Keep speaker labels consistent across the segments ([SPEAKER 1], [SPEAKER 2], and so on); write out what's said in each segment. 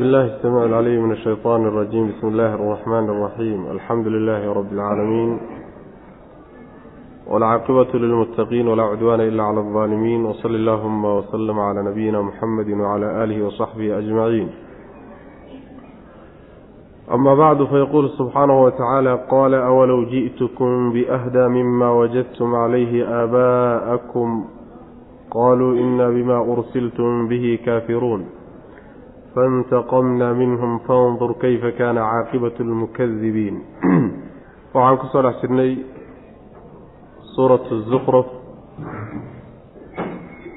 [SPEAKER 1] بالله السميع العليم من الشيطان الرجيم بسم الله الرحمن الرحيم الحمد لله رب العالمين والعاقبة للمتقين ولا عدوان إلا على الظالمين وصل اللهم وسلم على نبينا محمد وعلى آله وصحبه أجمعين أما بعد فيقول سبحانه وتعالى قال أولو جئتكم بأهدى مما وجدتم عليه آباءكم قالوا إنا بما أرسلتم به كافرون faintaqamna minhum fandur kayfa kaana caaqibatu lmukadibiin waxaan ku soo dhex jirnay suuratu zukruf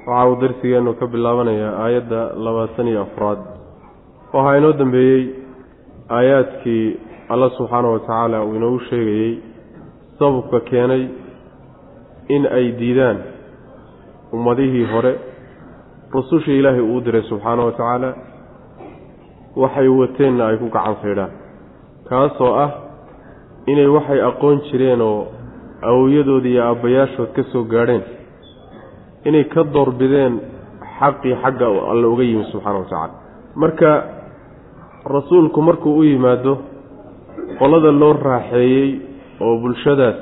[SPEAKER 1] waxaa uu darsigeenu ka bilaabanayaa aayadda labaatan iyo afraad waxaa inoo dambeeyey aayaadkii alla subxaana wa tacaala uu inoogu sheegayey sababka keenay in ay diidaan ummadihii hore rusushii ilaahay uu diray subxaana wa tacaala waxay wateenna ay ku gacan saydhaan kaasoo ah inay waxay aqoon jireen oo awowyadood iyo aabbayaashood ka soo gaadheen inay ka doorbideen xaqii xagga alla uga yimi subxaana wa tacaala. Marka rasuulku markuu u yimaado qolada loo raaxeeyey oo bulshadaas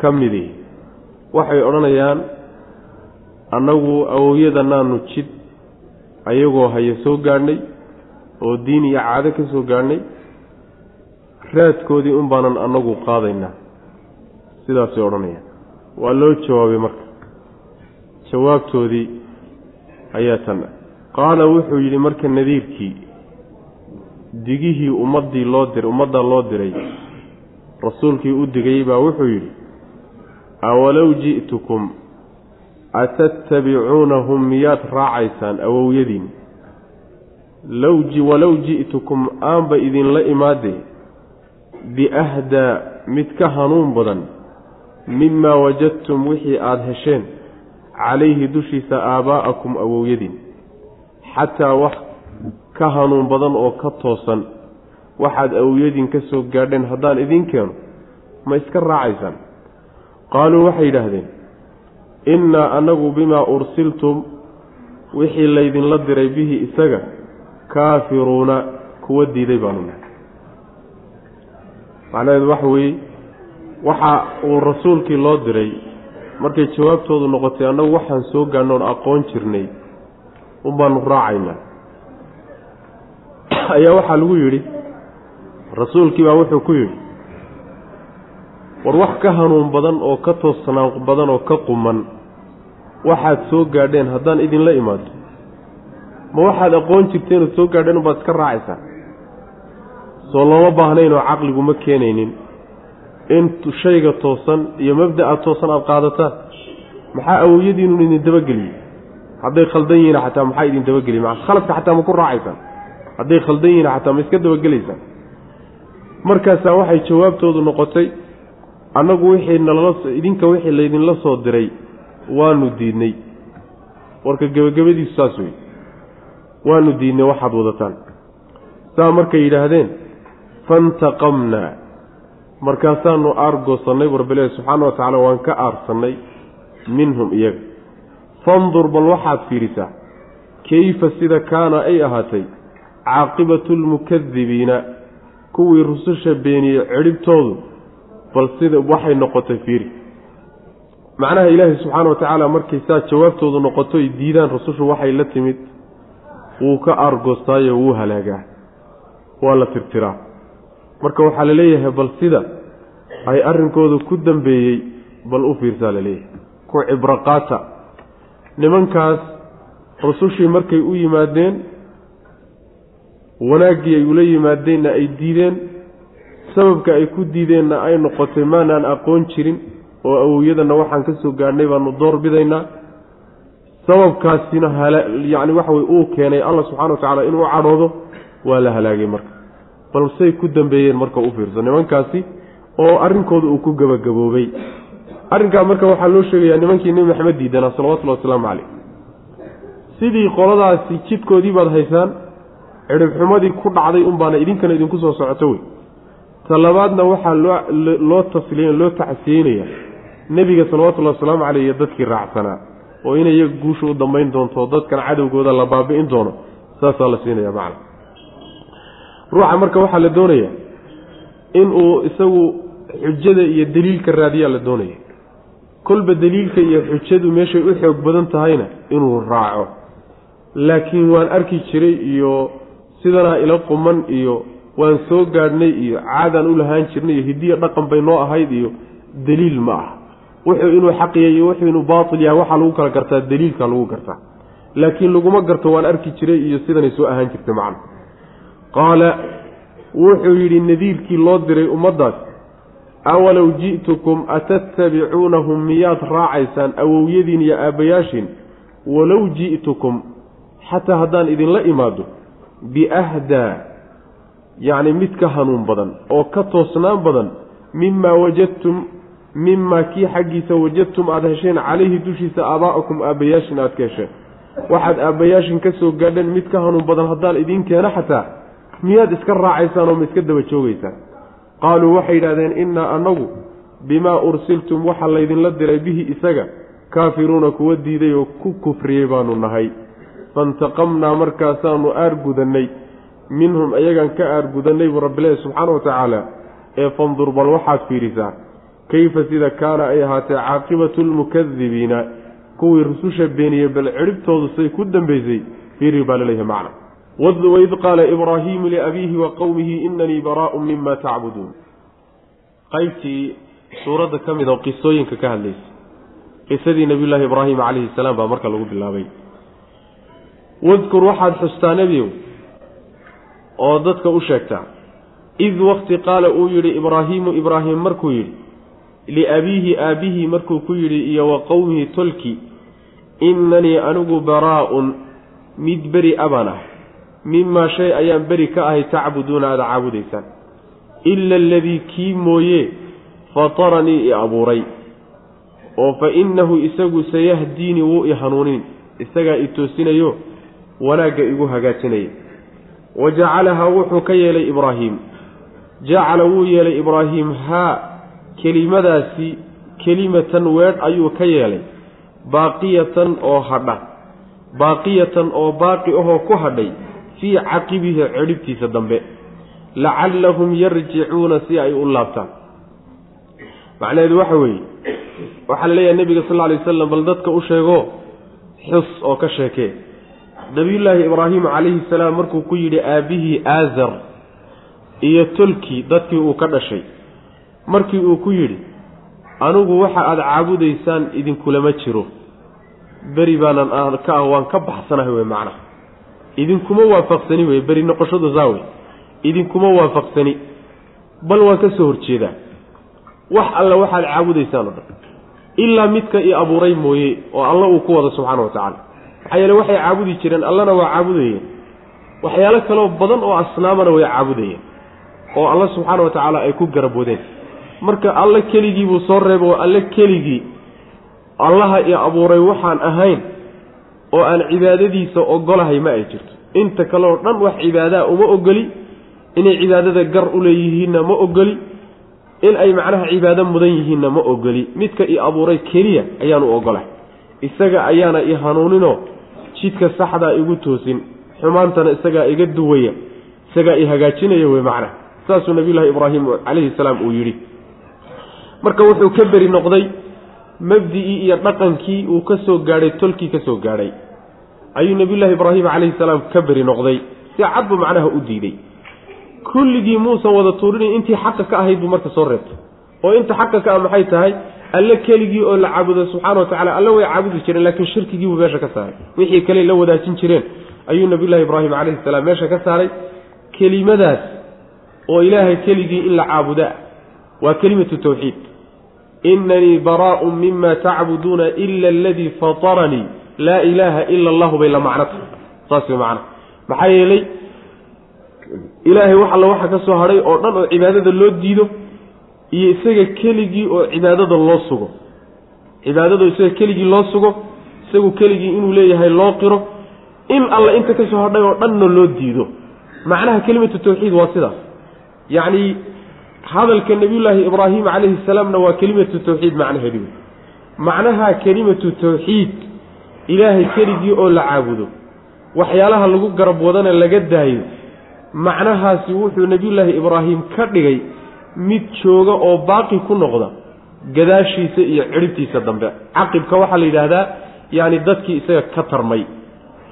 [SPEAKER 1] ka midi waxay odhanayaan annagu awowyadanaanu jid ayagoo haya soo gaadhnay oo diin iyo caado ka soo gaadhnay raadkoodii un baanan annagu qaadaynaa. Sidaasay odhanayaan. Waa loo jawaabay marka. Jawaabtoodii ayaa tan. Qaala wuxuu yidhi marka nadiirkii digihii ummaddii loo diray ummadda loo diray rasuulkii u digayey baa wuxuu yidhi awalow ji'tukum atattabicuunahum miyaad raacaysaan awowyadiin low walow ji'tukum aanba idinla imaadee biahdaa mid ka hanuun badan mimaa wajadtum wixii aada hesheen calayhi dushiisa aabaa'akum awowyadiin xataa wax ka hanuun badan oo ka toosan waxaad awowyadiin ka soo gaadheen haddaan idiin keeno ma iska raacaysaan qaaluu waxay yidhaahdeen innaa annagu bimaa ursiltum wixii laydinla diray bihi isaga kaafiruuna kuwa diiday baanu nahay macnaheedu waxa weeye waxa uu rasuulkii loo diray markay jawaabtoodu noqotay annagu waxaan soo gaadhnoon aqoon jirnay unbaanu raacaynaa. Ayaa waxaa lagu yidhi rasuulkii baa wuxuu ku yidhi war wax ka hanuun badan oo ka toosnaan badan oo ka quman waxaad soo gaadheen haddaan idinla imaado ma waxaad aqoon jirteen ood soo gaadheen unbaad iska raacaysaa? Soo looma baahnayn oo caqligu ma keenaynin. In shayga toosan iyo mabda'a toosan aada qaadataan maxaa awowyadiinun idin dabageliyey hadday khaldan yihiin xataa maxaa idin dabageliye maa khaladka xataa ma ku raacaysaan? Hadday khaldan yihiin xataa ma iska dabagelaysaan? Markaasaa waxay jawaabtoodu noqotay annagu wixii nalala idinka wixii laydinla soo diray waanu diidnay. Warka gebagabadiisu saas wey waanu diidnay waxaad wadataan. Saa markay yidhaahdeen fantaqamnaa markaasaanu aargoosannay warbale subxaana wa tacaala waan ka aarsannay minhum iyaga. Fandur bal waxaad fiirisaa keyfa sida kaana ay ahaatay? Caaqibatu lmukadibiina kuwii rususha beeniyey cidhibtoodu bal sida waxay noqotay fiiri. Macnaha ilaahay subxaana wa tacaala markay saa jawaabtoodu noqoto ay diidaan rusushu waxay la timid wuu ka aargoostaayo wuu halaagaa. Waa la tirtiraa. Marka waxaa la leeyahay bal sida ay arrinkooda ku dambeeyey bal u fiirsaa la leeyahay. Ku cibro qaata nimankaas rusushii markay u yimaadeen wanaaggii ay ula yimaadeenna ay diideen sababka ay ku diideenna ay noqotay maanaan aqoon jirin oo awowyadanna waxaan ka soo gaadhnay baanu door bidaynaa sababkaasina yacni waxa weye uu keenay allah subxana wa tacaala inuu cadhoodo waa la halaagay marka. Bal say ku dambeeyeen marka u fiirso. Nimankaasi oo arrinkooda uu ku gebagaboobay arrinkaa marka waxaa loo sheegayaa nimankii nebi maxamed diidanaa salawatullhi wasalaamu caleyh sidii qoladaasi jidkoodii baad haysaan cidhibxumadii ku dhacday unbaana idinkana idinku soo socoto wey. Talabaadna waxaa loo loo tasliya loo tacsiyeynayaa nebiga salawatullahi wasalaamu caleyh iyo dadkii raacsanaa oo inay iyaga guusha u dambayn doonto dadkan cadowgooda la baabi'in doono saasaa la siinaya macna. Ruuxa marka waxaa la doonaya inuu isagu xujada iyo daliilka raadiyaa la doonaya kolba daliilka iyo xujadu meeshay u xoog badan tahayna inuu raaco. Laakiin waan arki jiray iyo sidanaa ila quman iyo waan soo gaadhnay iyo caadaan u lahaan jirnay iyo hidiya dhaqan bay noo ahayd iyo daliil ma ah wuxuu inuu xaqiya iyo wuxuu inuu baatil yahay. Waxaa lagu kala gartaa daliilka lagu gartaa. Laakiin laguma garto waan arki jiray iyo sidanay soo ahaan jirtay macna qaala wuxuu yidhi nadiirkii loo diray ummaddaas awalow ji'tukum atattabicuunahum miyaad raacaysaan awowyadiin iyo aabbayaashiin? Walow ji'tukum xataa haddaan idinla imaado biahdaa yacni mid ka hanuun badan oo ka toosnaan badan mimaa wajadtum mimaa kii xaggiisa wajadtum aada hesheen calayhi dushiisa aabaa'akum aabbayaashin aada ka hesheen waxaad aabbayaashin ka soo gaadheen mid ka hanuun badan haddaan idiin keeno xataa miyaad iska raacaysaan oo ma iska daba joogaysaan qaaluu waxay yidhahdeen innaa annagu bimaa ursiltum waxa laydinla diray bihi isaga kaafiruuna kuwa diiday oo ku kufriyey baanu nahay. Faintaqamnaa markaasaanu aargudannay minhum ayagaan ka aargudannay buu rabbilehi subxaana wa tacaala ee fandur bal waxaad fiirisaa kayfa sida kaana ay ahaatee caaqibatu lmukadibiina kuwii rususha beeniyey bal cidhibtoodu say ku dambaysay fiiri baa la leeyahay macna waid qaala ibraahiimu liabiihi wa qowmihi inanii baraa'un mima tacbuduun qaybtii suuradda ka mid oo qisooyinka ka hadlaysa qisadii nabiyullaahi ibraahim calayhi salaam baa marka lagu bilaabay wadkur waxaad xustaa nebiyow oo dadka u sheegtaa id wakti qaala uu yidhi ibraahiimu ibraahim markuu yidhi liabiihi aabihii markuu ku yidhi iyo wa qowmihi tolki innanii anigu baraa'un mid beri abaan ah mimaa shay ayaan beri ka ahay tacbuduuna aada caabudaysaan ila aladii kii mooye fataranii i abuuray oo fa innahu isagu sayahdiini wuu i hanuunin isagaa i toosinayo wanaagga igu hagaajinaya wa jacalahaa wuxuu ka yeelay ibraahiim jacala wuu yeelay ibraahiim haa kelimadaasi kelimatan weedh ayuu ka yeelay. Baaqiyatan oo hadha. Baaqiyatan oo baaqi ahoo ku hadhay fii caqibihi cidhibtiisa dambe. Lacallahum yarjicuuna si ay u laabtaan. Macnaheedu waxa weeye waxaa la leeyahay nebiga sal lla lay wasalam bal dadka u sheego xus oo ka sheekee nabiyullaahi ibraahimu calayhi salaam markuu ku yidhi aabbihii aazar iyo tolkii dadkii uu ka dhashay markii uu ku yidhi anigu waxa aada caabudaysaan idinkulama jiro. Beri baanan ka ah waan ka baxsanahay wey macnaha. Idinkuma waafaqsani wey beri noqoshadu saa wey idinkuma waafaqsani. Bal waan ka soo horjeedaa. Wax alle waxaad caabudaysaan o dhan. Ilaa midka i abuuray mooye oo alla uu ku wado subxaana wa tacaala. Maxaa yeele waxay caabudi jireen allana waa caabudayeen. Waxyaalo kaloo badan oo asnaamana way caabudayeen oo alla subxaana wa tacaala ay ku garabwadeen marka alle keligii buu soo reeba oo alle keligii allaha i abuuray waxaan ahayn oo aan cibaadadiisa ogolahay ma ay jirto. Inta kale oo dhan wax cibaadaa uma ogoli inay cibaadada gar u leeyihiinna ma ogoli in ay macnaha cibaado mudan yihiinna ma ogoli. Midka i abuuray keliya ayaan u ogolahay. Isaga ayaana i hanuuninoo jidka saxdaa igu toosin. Xumaantana isagaa iga duwaya. Isagaa i hagaajinaya wey macnaha. Saasuu nabiyullahi ibraahim calayhi salaam uu yidhi marka wuxuu ka beri noqday mabdi'ii iyo dhaqankii uu ka soo gaadhay tolkii ka soo gaadhay ayuu nabiyullaahi ibraahim calayhi salaam ka beri noqday. Si cad buu macnaha u diiday. Kulligii muusan wada tuurinayn intii xaqa ka ahayd buu marka soo reebtay. Oo inta xaqa ka ah maxay tahay? Alle keligii oo la caabudo subxaana wa tacala alle way caabudi jireen laakiin shirkigiibuu meesha ka saaray. Wixii kale la wadaajin jireen. Ayuu nabiyullahi ibraahim calayhi salaam meesha ka saaray. Kelimadaas oo ilaahay keligii in la caabudaa waa kelimatu tawxiid inanii baraa'un mima tacbuduuna ila aladii fataranii laa ilaaha ila allahu bay la macno tahay saas way macna maxaa yeelay ilaahay wax alla waxa ka soo hadhay oo dhan oo cibaadada loo diido iyo isaga keligii oo cibaadada loo sugo cibaadada isaga keligii loo sugo isagu keligii inuu leeyahay loo qiro in alla inta ka soo hadhay oo dhanna loo diido macnaha kelimatu tawxiid waa sidaas yacni hadalka nabiyullaahi ibraahim calayhi salaamna waa kelimatu tawxiid macnaheedi wey macnaha kelimatu tawxiid ilaahay keligii oo la caabudo waxyaalaha lagu garab wadana laga daayo macnahaasi wuxuu nebiyullaahi ibraahim ka dhigay mid jooga oo baaqi ku noqda gadaashiisa iyo cidhibtiisa dambe. Caqibka waxaa la yidhaahdaa yacani dadkii isaga ka tarmay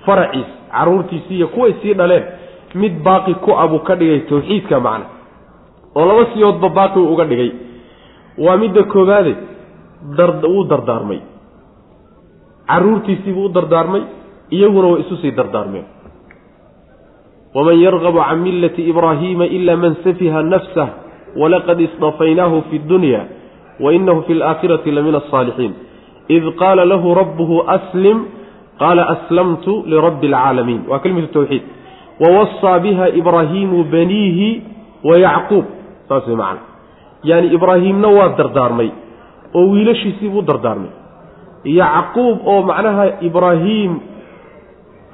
[SPEAKER 1] faraciis carruurtiisii iyo kuway sii dhaleen mid baaqi ku abuu ka dhigay tawxiidka macna oo laba siyoodba baaqi uga dhigay. Waa midda koobaade wuu dardaarmay. Carruurtiisiibuu u dardaarmay iyaguna way isu sii dardaarmeen. waman yargabu can millati ibraahiima ila man safiha nafsah walaqad isdafaynaahu fi dunya wainahu fi laakhirati lamina asaalixiin id qaala lahu rabbuhu aslim qaala aslamtu lirabbi alcaalamiin waa kelimatu tawxiid. wawasaa biha ibraahiimu baniihi wa yacquub saas way macana yaani ibraahiimna waa dardaarmay oo wiilashiisiibuu dardaarmay. Yacquub oo macnaha ibraahiim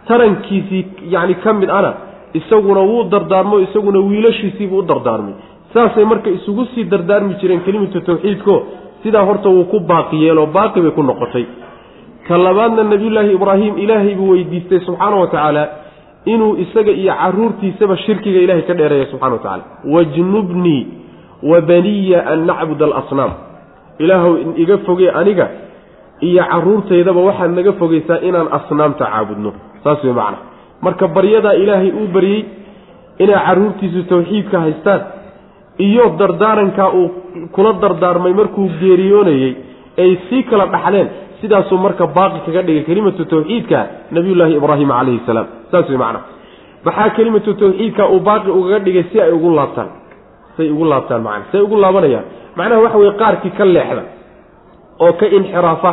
[SPEAKER 1] tarankiisii yacni ka mid ana isaguna wuu dardaarmo isaguna wiilashiisiibuu u dardaarmay. Saasay marka isugu sii dardaarmi jireen kelimatu tawxiidko sidaa horta wuu ku baaqi yeelo baaqi bay ku noqotay. Ka labaadna nebiyullaahi ibraahim ilaahay buu weydiistay subxaana wa tacaala inuu isaga iyo caruurtiisaba shirkiga ilahay ka dheereeya subxana wa tacaala. Wajnubnii wa baniya an nacbud alasnaam. Ilaahow iga fogee aniga iyo caruurtaydaba waxaad naga fogeysaa inaan asnaamta caabudno. Saas wey macna. Marka baryadaa ilaahay uu baryey inay caruurtiisu tawxiidka haystaan iyo dardaarankaa uu kula dardaarmay markuu geeriyoonayey ay sii kala dhaxleen sidaasuu marka baaqi kaga dhigay kelimatu tawxiidka nabiyullaahi ibraahim calayhi salaam. Saas wey macna. Maxaa kelimatu tawxiidka uu baaqi ugaga dhigay si ay ugu laabtaan? Say ugu laabtaan macna. Say ugu laabanayaan. Macnaha waxa weye qaarkii ka leexda oo ka inxiraafa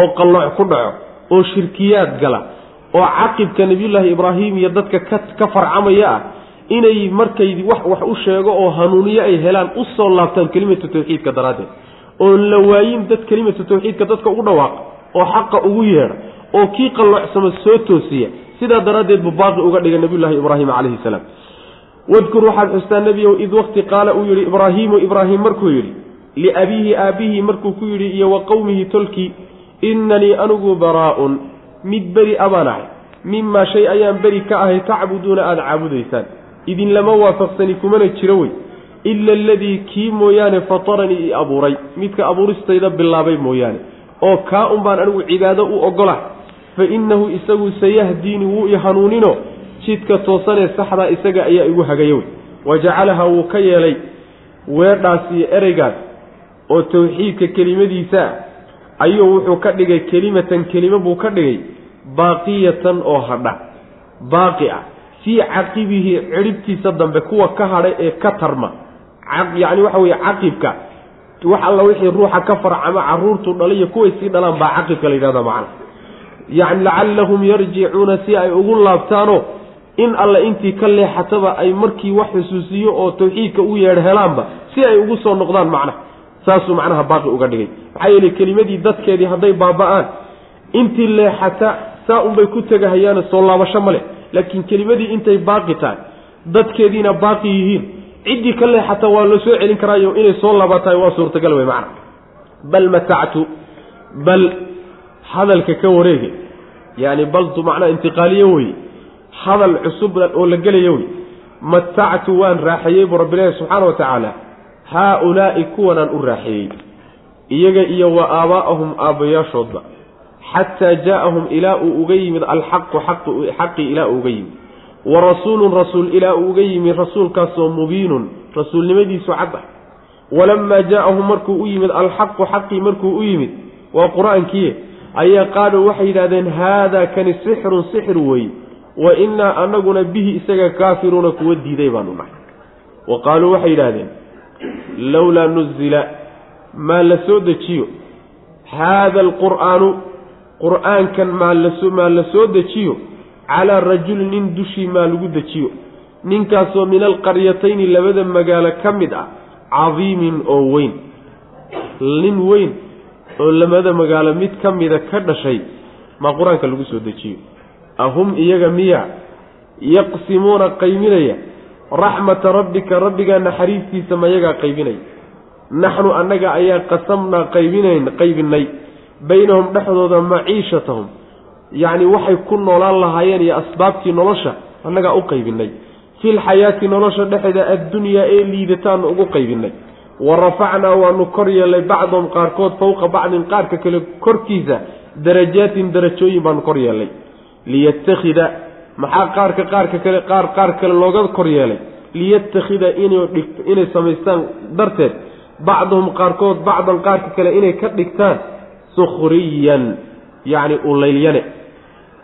[SPEAKER 1] oo qallooc ku dhaco oo shirkiyaad gala oo caqibka nebiyullaahi ibraahim iyo dadka ka farcamaya ah inay markay wax wax u sheego oo hanuuniye ay helaan u soo laabtaan kelimatu tawxiidka daraaddeed oon la waayin dad kelimatu tawxiidka dadka ugu dhawaaqa oo xaqa ugu yeedha oo kii qalloocsamo soo toosiya sidaa daraaddeed buu baaqi uga dhigay nebiyullaahi ibraahim calayhi salaam. Wadkur waxaad xustaa nebiyow id waqti qaala uu yidhi ibraahiimu ibraahim markuu yidhi liabiihi aabbihii markuu ku yidhi iyo wa qowmihi tolkii innanii anigu baraa-un mid beri abaan ahay mimaa shay ayaan beri ka ahay tacbuduuna aada caabudaysaan. Idinlama waafaqsani kumana jiro wey ila aladii kii mooyaane fataranii i abuuray midka abuuristayda bilaabay mooyaane oo kaa un baan anigu cibaado u ogolah fa innahu isagu sayahdiini wuu i hanuunino jidka toosanee saxdaa isaga ayaa igu hagayo wey wa jacalaha wuu ka yeelay weedhaas iyo ereygaas oo tawxiidka kelimadiisa ayuu wuxuu ka dhigay kelimatan kelimo buu ka dhigay baaqiyatan oo hadha baaqi ah fii caqibihi cidhibtiisa dambe kuwa ka hadhay ee ka tarma yacni waxa weeye caqibka. Wax alla wixii ruuxa ka farcama caruurtu dhaliyo kuway sii dhalaan baa caqibka la yidhahda macana. Yacni lacallahum yarjicuuna si ay ugu laabtaano in alle intii ka leexataba ay markii wax xusuusiyo oo tawxiidka u yeedh helaanba si ay ugu soo noqdaan macna. Saasuu macnaha baaqi uga dhigay. Maxaa yeeley kelimadii dadkeedii hadday baaba-aan intii leexata saa unbay ku tegahayaano soo laabasho ma leh. Laakiin kelimadii intay baaqi tahay dadkeediina baaqi yihiin ciddii ka leexata waa la soo celin karaayo inay soo laabatahay waa suurtagal wey macna. Bal matactu bal hadalka ka wareege yaani baltu macnaa intiqaaliyo wey hadal cusub oo la gelayo wey matactu waan raaxeeyey buu rabbi ilaahi subxaana wa tacaala haa-ulaa'i kuwanaan u raaxeeyey iyaga iyo wa aabaa'ahum aabbayaashoodba xataa jaa'ahum ilaa uu uga yimid alxaqu xaqii ilaa uu uga yimid wa rasuulun rasuul ilaa uu uga yimid rasuulkaasoo mubiinun rasuulnimadiisu cad ah walamaa jaa'ahum markuu u yimid alxaqu xaqii markuu u yimid waa qur'aankiie ayaa qaaluu waxay yidhahdeen haadaa kani sixrun sixir weeye wa innaa anaguna bihi isaga kaafiruuna kuwa diiday baanu nahay. Wa qaaluu waxay yidhaahdeen lowlaa nuzila maa la soo dejiyo? Haada alqur'aanu qur'aankan maa laso maa la soo dejiyo calaa rajulin nin dushii maa lagu dejiyo. Ninkaasoo min alqaryatayni labada magaalo ka mid ah cadiimin oo weyn. Nin weyn oo labada magaalo mid ka mida ka dhashay maa qur'aanka lagu soo dejiyo. Ahum iyaga miya yaqsimuuna qayminaya raxmata rabbika rabbigaa naxariistiisa mayagaa qaybinaya naxnu annaga ayaa qasamnaa qaybinayn qaybinay. Baynahum dhexdooda maciishatahum yacni waxay ku noolaan lahaayeen iyo asbaabtii nolosha annagaa u qaybinay. Filxayaati nolosha dhexeeda addunyaa ee liidataanu ugu qaybinay. Wa rafacnaa waanu kor yeelnay bacdahum qaarkood fowqa bacdin qaarka kale korkiisa darajaatin darajooyin baanu kor yeelnay liyattakhida maxaa qaarka qaarka kale qaar qaar kale looga kor yeelay? Liyattakhida inay samaystaan darteed bacduhum qaarkood bacdan qaarka kale inay ka dhigtaan sukhriyan yacni uleylyane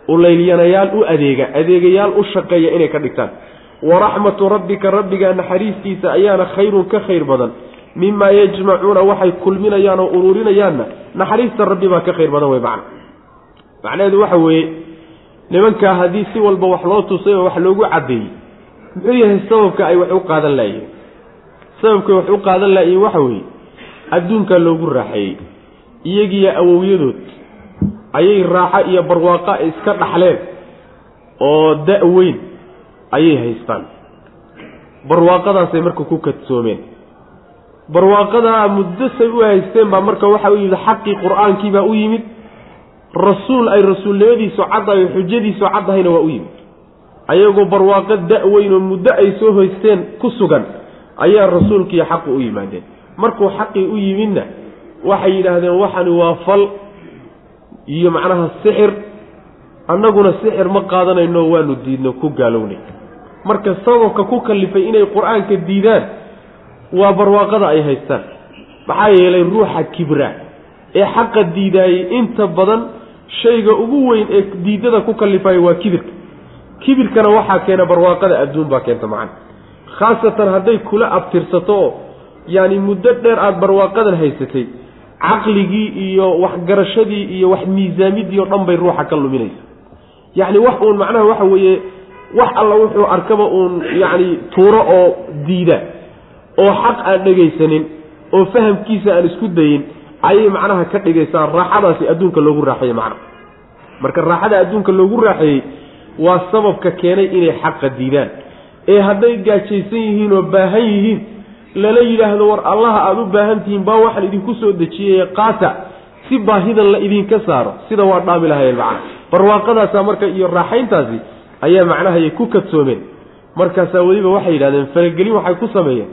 [SPEAKER 1] uleylyanayaal u adeega adeegayaal u shaqeeya inay ka dhigtaan. Waraxmatu rabbika rabbigaa naxariistiisa ayaana khayrun ka khayr badan. Mimaa yajmacuuna waxay kulminayaan oo ururinayaanna naxariista rabbi baa ka khayr badan wey macna macnaheedu waxa weeye nimankaa haddii si walba wax loo tusay oo wax loogu caddeeyey muxuu yahay sababka ay wax u qaadan laayihiin sababkay wax u qaadan laayihiin waxa weeye adduunkaa loogu raaxeeyey iyagiyo awowyadood ayay raaxo iyo barwaaqa iska dhaxleen oo da- weyn ayay haystaan. Barwaaqadaasay marka ku kadsoomeen. Barwaaqadaa muddo say u haysteen baa marka waxa u yimid xaqii qur'aankiibaa u yimid. Rasuul ay rasuulnimadiisu caddahay xujadiisu caddahayna waa u yimid. Ayagoo barwaaqo da-weyn oo muddo ay soo hoysteen ku sugan ayaa rasuulkiiyo xaqu u yimaadeen. Markuu xaqii u yimidna waxay yidhaahdeen waxani waa fal iyo macnaha sixir annaguna sixir ma qaadanayno waanu diidno ku gaalownay marka sababka ku kallifay inay qur'aanka diidaan waa barwaaqada ay haystaan. Maxaa yeelay ruuxa kibra ee xaqa diidaayey inta badan shayga ugu weyn ee diidada ku kallifaya waa kibirka. Kibirkana waxaa keena barwaaqada adduun baa keenta macana khaasatan hadday kula abtirsato oo yaani muddo dheer aada barwaaqadan haysatay caqligii iyo waxgarashadii iyo wax miisaamidii oo dhan bay ruuxa ka luminaysa. Yacni wax uun macnaha waxa weeye wax alla wuxuu arkaba uun yacni tuuro oo diida oo xaq aan dhegaysanin oo fahamkiisa aan isku dayin ayay macnaha ka dhigaysaa raaxadaasi adduunka loogu raaxeeyey macna. Marka raaxada adduunka loogu raaxeeyey waa sababka keenay inay xaqa diidaan. Ee hadday gaajaysan yihiin oo baahan yihiin lala yidhaahdo war allaha aada u baahan tihiin baa waxaan idinku soo dejiyey qaata. Si baahidan la idinka saaro sida waa dhaami lahayeen macna barwaaqadaasa marka iyo raaxayntaasi ayaa macnahayay ku kadsoomeen. Markaasaa weliba waxay yidhahdeen faragelin waxay ku sameeyeen.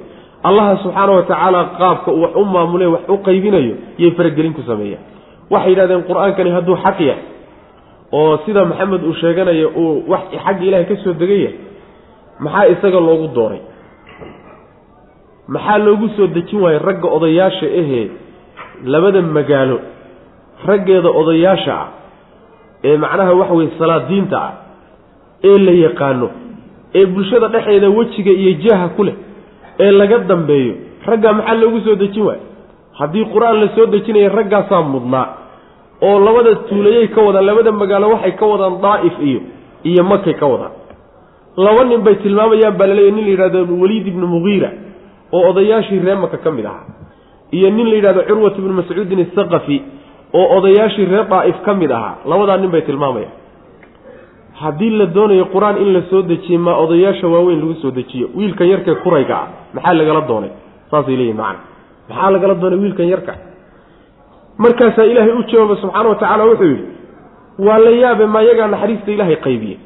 [SPEAKER 1] Allaha subxaana wa tacaala qaabka uu wax u maamule wax u qaybinayo yay faragelin ku sameeyeen. Waxay yidhahdeen qur'aankani hadduu xaq yahay oo sida maxamed uu sheeganayo uu wax xagga ilaahay ka soo degan yahay maxaa isaga loogu dooray maxaa loogu soo dejin waayey ragga odayaasha ahee labada magaalo? Raggeeda odayaasha ah ee macnaha waxa weye salaadiinta ah ee la yaqaano ee bulshada dhexeeda wejiga iyo jaaha ku leh ee laga dambeeyo raggaa maxaa loogu soo dejin waayo haddii qur'aan la soo dejinaya raggaasaa mudnaa. Oo labada tuulayay ka wadaan labada magaalo waxay ka wadaan daa'if iyo iyo makay ka wadaan. Laba nin bay tilmaamayaan baa laleeya nin la yidhahdo waliid ibnu mugiira oo odayaashii reer maka ka mid ahaa. Iyo nin la yidhahdo curwat ibnu mascuudin athaqafi oo odayaashii reer daa'if ka mid ahaa. Labadaa nin bay tilmaamayaan. Haddii la doonayo qur'aan in la soo dejiye maa odayaasha waaweyn lagu soo dejiyo. Wiilkan yarkee kurayga ah maxaa lagala doonay? Saasay leeyihiin macana maxaa lagala doonay wiilkan yarka? Markaasaa ilaahay u jawaaba subxaana wa tacaala wuxuu yidhi waa la yaabe maa yagaa naxariista ilaahay qaybiye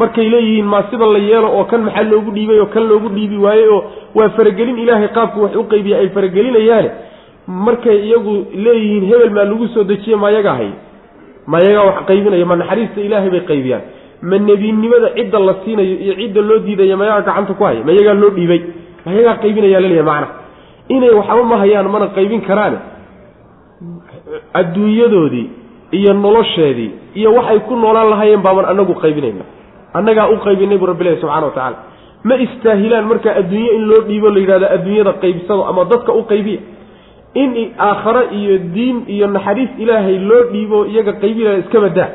[SPEAKER 1] markay leeyihiin maa sida la yeelo oo kan maxaa loogu dhiibay oo kan loogu dhiibi waayey oo waa faragelin ilaahay qaabku wax u qaybiye ay faragelinayaane markay iyagu leeyihiin hebel maa lagu soo dejiye maa yagaa hay ma yagaa wax qaybinaya ma naxariista ilaahay bay qaybiyaan. Ma nebinimada cidda la siinayo iyo cidda loo diidaya mayagaa gacanta ku haya mayagaa loo dhiibay. Mayagaa qaybinaya laleeyahy macna. Inay waxba ma hayaan mana qaybin karaane adduunyadoodii iyo nolosheedii iyo waxay ku noolaan lahaayeen baaban anagu qaybinayna annagaa u qaybinay buu rabbilahi subxana wa tacaala. Ma istaahilaan markaa adduunye in loo dhiibo la yidhahdo adduunyada qaybsado ama dadka u qaybiya. In aakhare iyo diin iyo naxariis ilaahay loo dhiibo iyaga qaybinaya iska badaa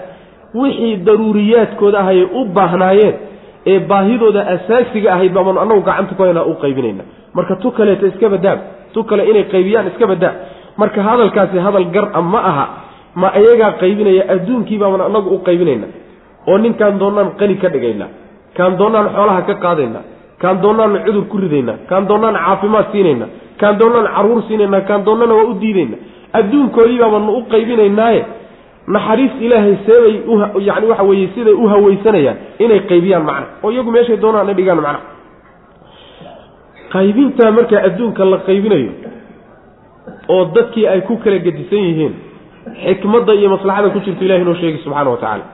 [SPEAKER 1] wixii daruuriyaadkooda ahay u baahnaayeen ee baahidooda asaasiga ahayd baaban annagu gacanta ku haynaa u qaybinayna. Marka tu kaleeta iska badaa tu kale inay qaybiyaan iska badaa marka hadalkaasi hadal gar a ma aha ma iyagaa qaybinaya adduunkii baaban annagu u qaybinayna oo ninkaan doonnaan qani ka dhigayna kaan doonnaan xoolaha ka qaadayna kaan doonnaan cudur ku ridayna kaan doonnaan caafimaad siinayna kaan doonnaan carruur siinayna kaan doonnana waa u diidayna. Adduunkoodii baabanu u qaybinaynaaye. Naxariis ilaahay seebay yani waxa weeye siday u hawaysanayaan inay qaybiyaan macna oo iyagu meeshay doonaan ay dhigaan macna. Qaybintaa markaa adduunka la qaybinayo oo dadkii ay ku kala gedisan yihiin xikmadda iyo maslaxada ku jirto ilahi inoo sheegay subxaana wa tacaala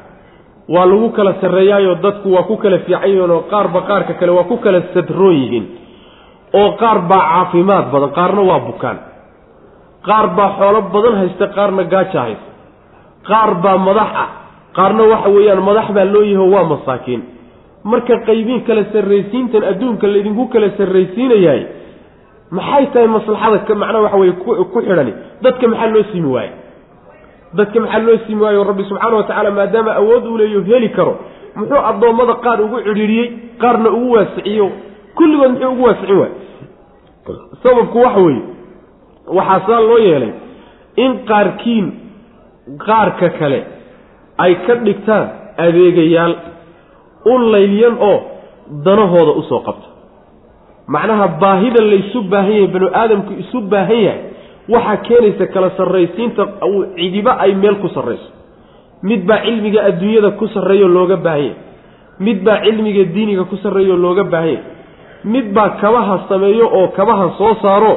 [SPEAKER 1] waa lagu kala sarreeyaayoo dadku waa ku kala fiican yihiin oo qaarba qaarka kale waa ku kala sadroon yihiin oo qaar baa caafimaad badan qaarna waa bukaan. Qaar baa xoolo badan haysta qaarna gaaja haysta. Qaar baa madax ah qaarna waxa weeyaan madax baa loo yaho waa masaakiin. Marka qaybiin kala sarraysiintan adduunka laydinku kala sarraysiinayahay maxay tahay maslaxada macnaha waxa weye ku xidhani? Dadka maxaa loo siimi waaye dadka maxaa loo siimi waayo rabbi subxaana wa tacaala maadaama awood uu leeyo heli karo. Muxuu addoommada qaar ugu cidhiidhiyey qaarna ugu waasiciyo. Kulligood muxuu ugu waasicin waay sababku waxa weeye waxaa saa loo yeelay in qaarkiin qaarka kale ay ka dhigtaan adeegayaal u laylyan oo danahooda u soo qabta macnaha baahida laysu baahan yahay banu aadamku isu baahan yahay waxaa keenaysa kala sarraysiinta cidiba ay meel ku sarrayso. Mid baa cilmiga adduunyada ku sarreeyo looga baahan yahay. Mid baa cilmiga diiniga ku sarreeyo looga baahan yahay. Mid baa kabaha sameeyo oo kabaha soo saaro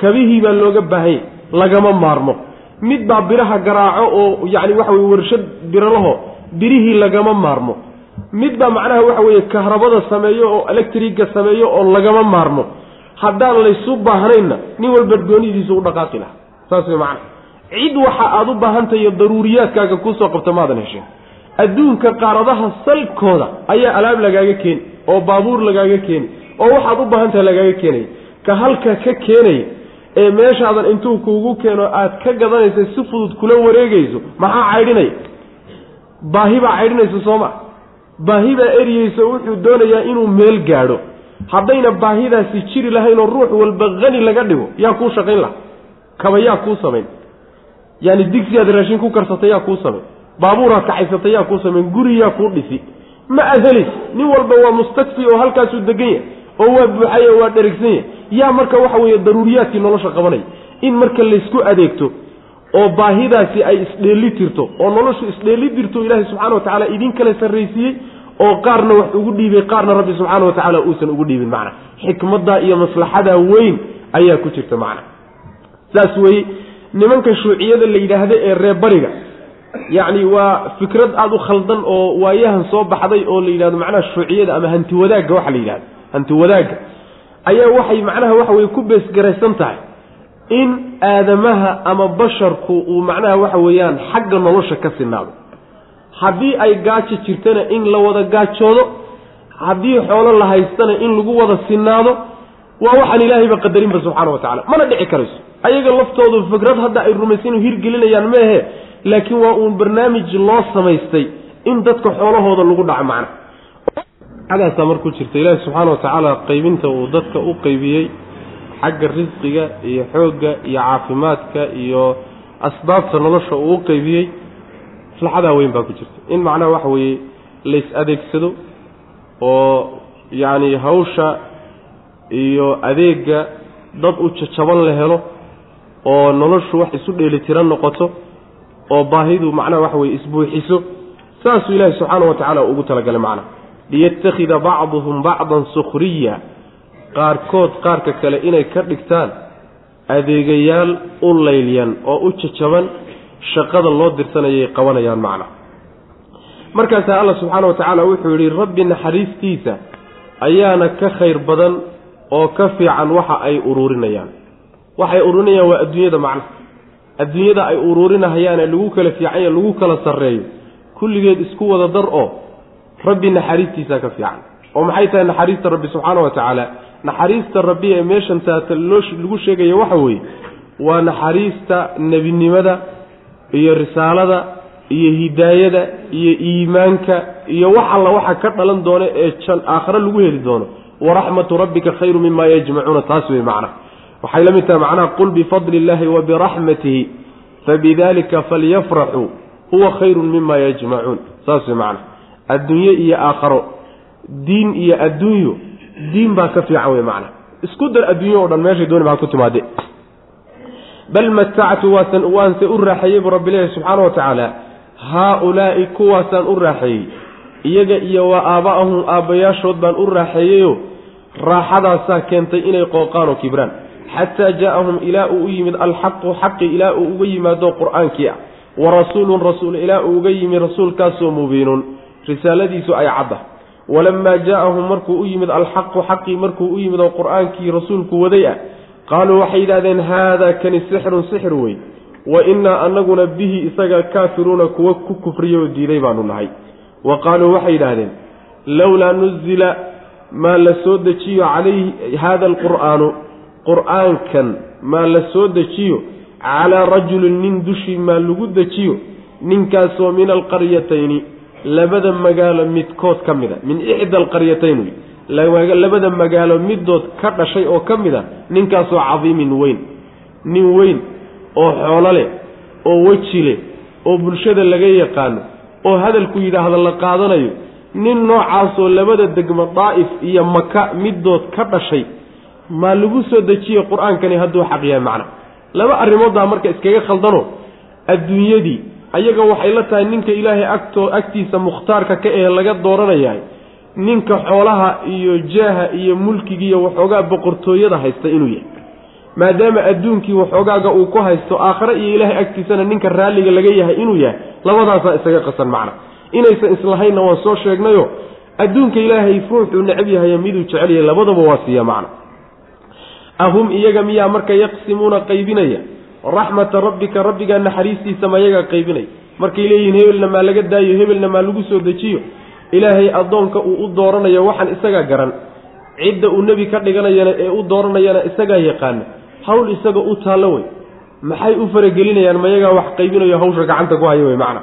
[SPEAKER 1] kabihii baa looga baahan yahay lagama maarmo. Mid baa biraha garaaco oo yacni waxa weye warshad biralaho birihii lagama maarmo. Mid baa macnaha waxa weeye kahrabada sameeyo oo electriga sameeyo oo lagama maarmo haddaan laysu baahnaynna nin walba goonidiisu u dhaqaaqi laha saas way macana cid waxa aada u baahantahiyo daruuriyaadkaaga kuusoo qabta maadan hesheen adduunka qaaradaha salkooda ayaa alaab lagaaga keeni oo baabuur lagaaga keeni oo waxaad u baahan tahay lagaaga keenaya ka halka ka keenaya ee meeshaadan intuu kuugu keeno aad ka gadanaysa si fudud kula wareegayso maxaa caydhinaya baahi baa caydhinaysa soo ma? Baahi baa eriyeysa wuxuu doonayaa inuu meel gaadho haddayna baahidaasi jiri lahayn oo ruux walba hani laga dhigo yaa kuu shaqayn laha kaba yaa kuu samayn. Yaani digsiaad raashin ku karsatay yaa kuu samayn. Baabuuraad kacaysatay yaa kuu samayn. Guri yaa kuu dhisi. Ma aad nin walba waa mustakfi oo halkaasuu degan yahay oo waa buuxay oo waa dherigsan yahay. Yaa marka waxa weeye daruuriyaadkii nolosha qabanaya. In marka laysku adeegto oo baahidaasi ay isdheeli tirto oo noloshu isdheeli dirto ilaahay subxana wa tacaala idin kala sarraysiiyey oo qaarna wax ugu dhiibay qaarna rabbi subxaana wa tacaala uusan ugu dhiibin macna. Xikmaddaa iyo maslaxadaa weyn ayaa ku jirta macna. Saas weeye nimanka shuuciyada la yidhaahda ee reer bariga yacni waa fikrad aada u khaldan oo waayahan soo baxday oo la yidhahdo macnaha shuuciyada ama hanti wadaagga waxa la yidhahdo hanti wadaagga ayaa waxay macnaha waxa weye ku beesgaraysan tahay in aadamaha ama basharku uu macnaha waxa weeyaan xagga nolosha ka sinaado haddii ay gaajo jirtana in la wada gaajoodo haddii xoolo la haystana in lagu wada sinaado waa waxaan ilaahayba qadarinba subxaana wa tacala mana dhici karayso. Ayaga laftoodu fikrad hadda ay rumaysan hirgelinayaan meehe laakiin waa uun barnaamij loo samaystay in dadka xoolahooda lagu dhaco macna. Agaasaa markuu jirta ilaahi subxaana wa tacaala qaybinta uu dadka u qaybiyey xagga risqiga iyo xoogga iyo caafimaadka iyo asbaabta nolosha uu u qaybiyey maslaxadaa weyn baa ku jirta. In macnaha waxa weeye lays adeegsado oo yacni hawsha iyo adeegga dad u jajaban la helo oo noloshu wax isu dheelitiran noqoto oo baahidu macnaha waxa weye isbuuxiso saasuu ilaahi subxaana wa tacaala ugu talagalay macnaha. Liyattakhida bacduhum bacdan sukhriya qaarkood qaarka kale inay ka dhigtaan adeegayaal u laylyan oo u jajaban shaqada loo dirsanayay qabanayaan macna. Markaasaa alla subxaana wa tacaala wuxuu yidhi rabbi naxariistiisa ayaana ka khayr badan oo ka fiican waxa ay uruurinayaan. Waxay uruurinayaan waa adduunyada macna. Adduunyada ay uruurinahayaane lagu kala fiicanya lagu kala sarreeyo. Kulligeed isku wada dar oo rabbi naxariistiisaa ka fiican. Oo maxay tahay naxariista rabbi subxaana wa tacaala naxariista rabbi ee meeshan taata loo lagu sheegaya waxa weeye waa naxariista nebinimada iyo risaalada iyo hidaayada iyo iimaanka iyo wax alla waxa ka dhalan doona ee jan aakhare lagu heli doono. Waraxmatu rabbika khayru mima yajmacuuna taas wey macnaha waxay la mid tahay macnaha qul bifadli illaahi wa biraxmatihi fabidalika falyafraxuu huwa khayrun mima yajmacuun saas wey macnaha adduunye iyo aakharo diin iyo adduunyo diin baa ka fiican wey macnaha isku dar adduunyo o dhan meeshay dooni baa ku timaade bal matactu waanse u raaxeeyey buu rabbi leeyahy subxaana wa tacaala haa-ulaa'i kuwaasaan u raaxeeyey iyaga iyo waa aaba'ahum aabbayaashood baan u raaxeeyeyo raaxadaasaa keentay inay qooqaan oo kibraan xataa jaa'ahum ilaa uu u yimid alxaqu xaqi ilaa uu uga yimaado qur'aankii ah wa rasuulun rasuul ilaa uu uga yimid rasuulkaasoo mubiinun risaaladiisu ay cadda walamaa jaa'ahum markuu u yimid alxaqu xaqii markuu u yimid oo qur'aankii rasuulku waday ah qaaluu waxay yidhahdeen haadaa kani sixrun sixir wey wa innaa anaguna bihi isaga kaafiruuna kuwa ku kufriya oo diiday baanu nahay. Wa qaaluu waxay yidhaahdeen lowlaa nuzila maa la soo dejiyo calayhi haada alqur'aanu qur'aankan maa la soo dejiyo calaa rajulin nin dushii maa lagu dejiyo ninkaasoo min alqaryatayni labada magaalo midkood ka mid a min ixda alqaryatayn wey labada magaalo midood ka dhashay oo ka mid a ninkaasoo cadiimin weyn nin weyn oo xoolo leh oo weji leh oo bulshada laga yaqaano oo hadalku yidhaahda la qaadanayo nin noocaasoo labada degmo daa'if iyo maka midood ka dhashay maa lagu soo dejiye qur'aankani hadduu xaq yahay macna? Laba arrimoodbaa marka iskaga khaldano. Adduunyadii ayaga waxay la tahay ninka ilaahay agtoo agtiisa mukhtaarka ka ee laga dooranayahay ninka xoolaha iyo jaaha iyo mulkigiiyo waxoogaa boqortooyada haysta inuu yahay. Maadaama adduunkii waxoogaaga uu ku haysto aakhare iyo ilaahay agtiisana ninka raalliga laga yahay inuu yahay labadaasaa isaga qasan macna. Inaysan islahaynna waan soo sheegnayo adduunka ilaahay ruuxuu necab yahay miduu jecel yahay labadaba waa siiya macna. Ahum iyaga miyaa marka yaqsimuuna qaybinaya? Raxmata rabbika rabbigaa naxariistiisa mayagaa qaybinaya? Markay leeyihiin hebelna maa laga daayo hebelna maa lagu soo dejiyo ilaahay addoonka uu u dooranayo waxaan isagaa garan. Cidda uu nebi ka dhiganayana ee u dooranayana isagaa yaqaana hawl isaga u taallo wey. Maxay u faragelinayaan mayagaa wax qaybinayo hawsha gacanta ku haya wey macna.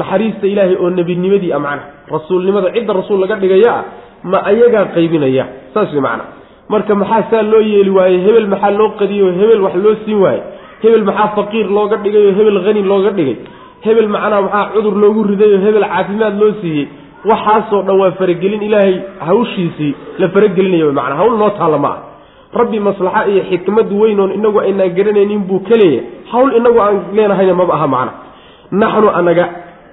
[SPEAKER 1] Naxariista ilaahay oo nebinimadii a macna. Rasuulnimada cidda rasuul laga dhigaya ah ma ayagaa qaybinaya. Saas wey macna. Marka maxaa saa loo yeeli waaye hebel maxaa loo qadiyo hebel wax loo siin waaye hebel maxaa faqiir looga dhigay? Oo hebel hani looga dhigay? Hebel macnaa maxaa cudur loogu riday oo hebel caafimaad loo siiyey waxaasoo dhan waa faragelin ilaahay hawshiisii la faragelinaya wy macnaa hawl noo taalla ma ah rabbi maslaxa iyo xikmad weyn oon inagu aynaan garanaynin buu ka leeyahay. Hawl inagu aan leenahayna maba aha macna naxnu anaga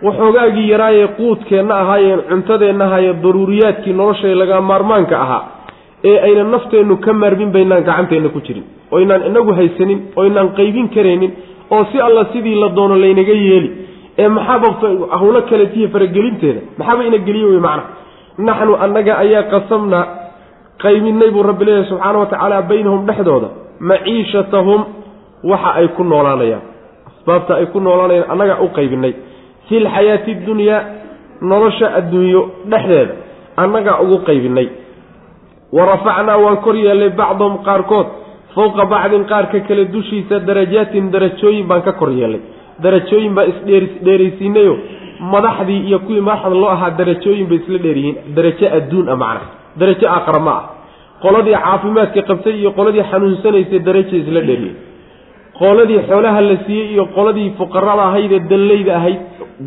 [SPEAKER 1] waxoogaagii yaraayee quudkeenna ahaayeen cuntadeenna ahaayee daruuriyaadkii noloshay laga maarmaanka ahaa ee ayna nafteennu ka maarmin baynaan gacanteenna ku jirin. Oynaan inagu haysanin oynaan qaybin karaynin oo si alla sidii la doono laynaga yeeli ee maxaaba hawlo kale tihi faragelinteeda. Maxaaba ina geliye wey macna. Naxnu annaga ayaa qasamnaa qaybinay buu rabbi leeyahy subxaana wa tacaala baynahum dhexdooda. Maciishatahum waxa ay ku noolaanayaan. Asbaabta ay ku noolaanayaan annagaa u qaybinay. Fi lxayaati dunyaa nolosha adduunyo dhexdeeda annagaa ugu qaybinay. Wa rafacnaa waan kor yeellay bacdahum qaarkood. Fowqa bacdin qaarka kale dushiisa darajaatin darajooyin baan ka kor yeellay darajooyin baa isdheeraysiinayo. Madaxdii iyo kuwii madaxda loo ahaa darajooyin bay isla dheeryihiin. Darajo adduun ah macna. Darajo aakhara ma ah. Qoladii caafimaadka qabtay iyo qoladii xanuunsanaysay darajay isla dheeryihiin. Qoladii xoolaha la siiyey iyo qoladii fuqarada ahayd ee danleyda ahayd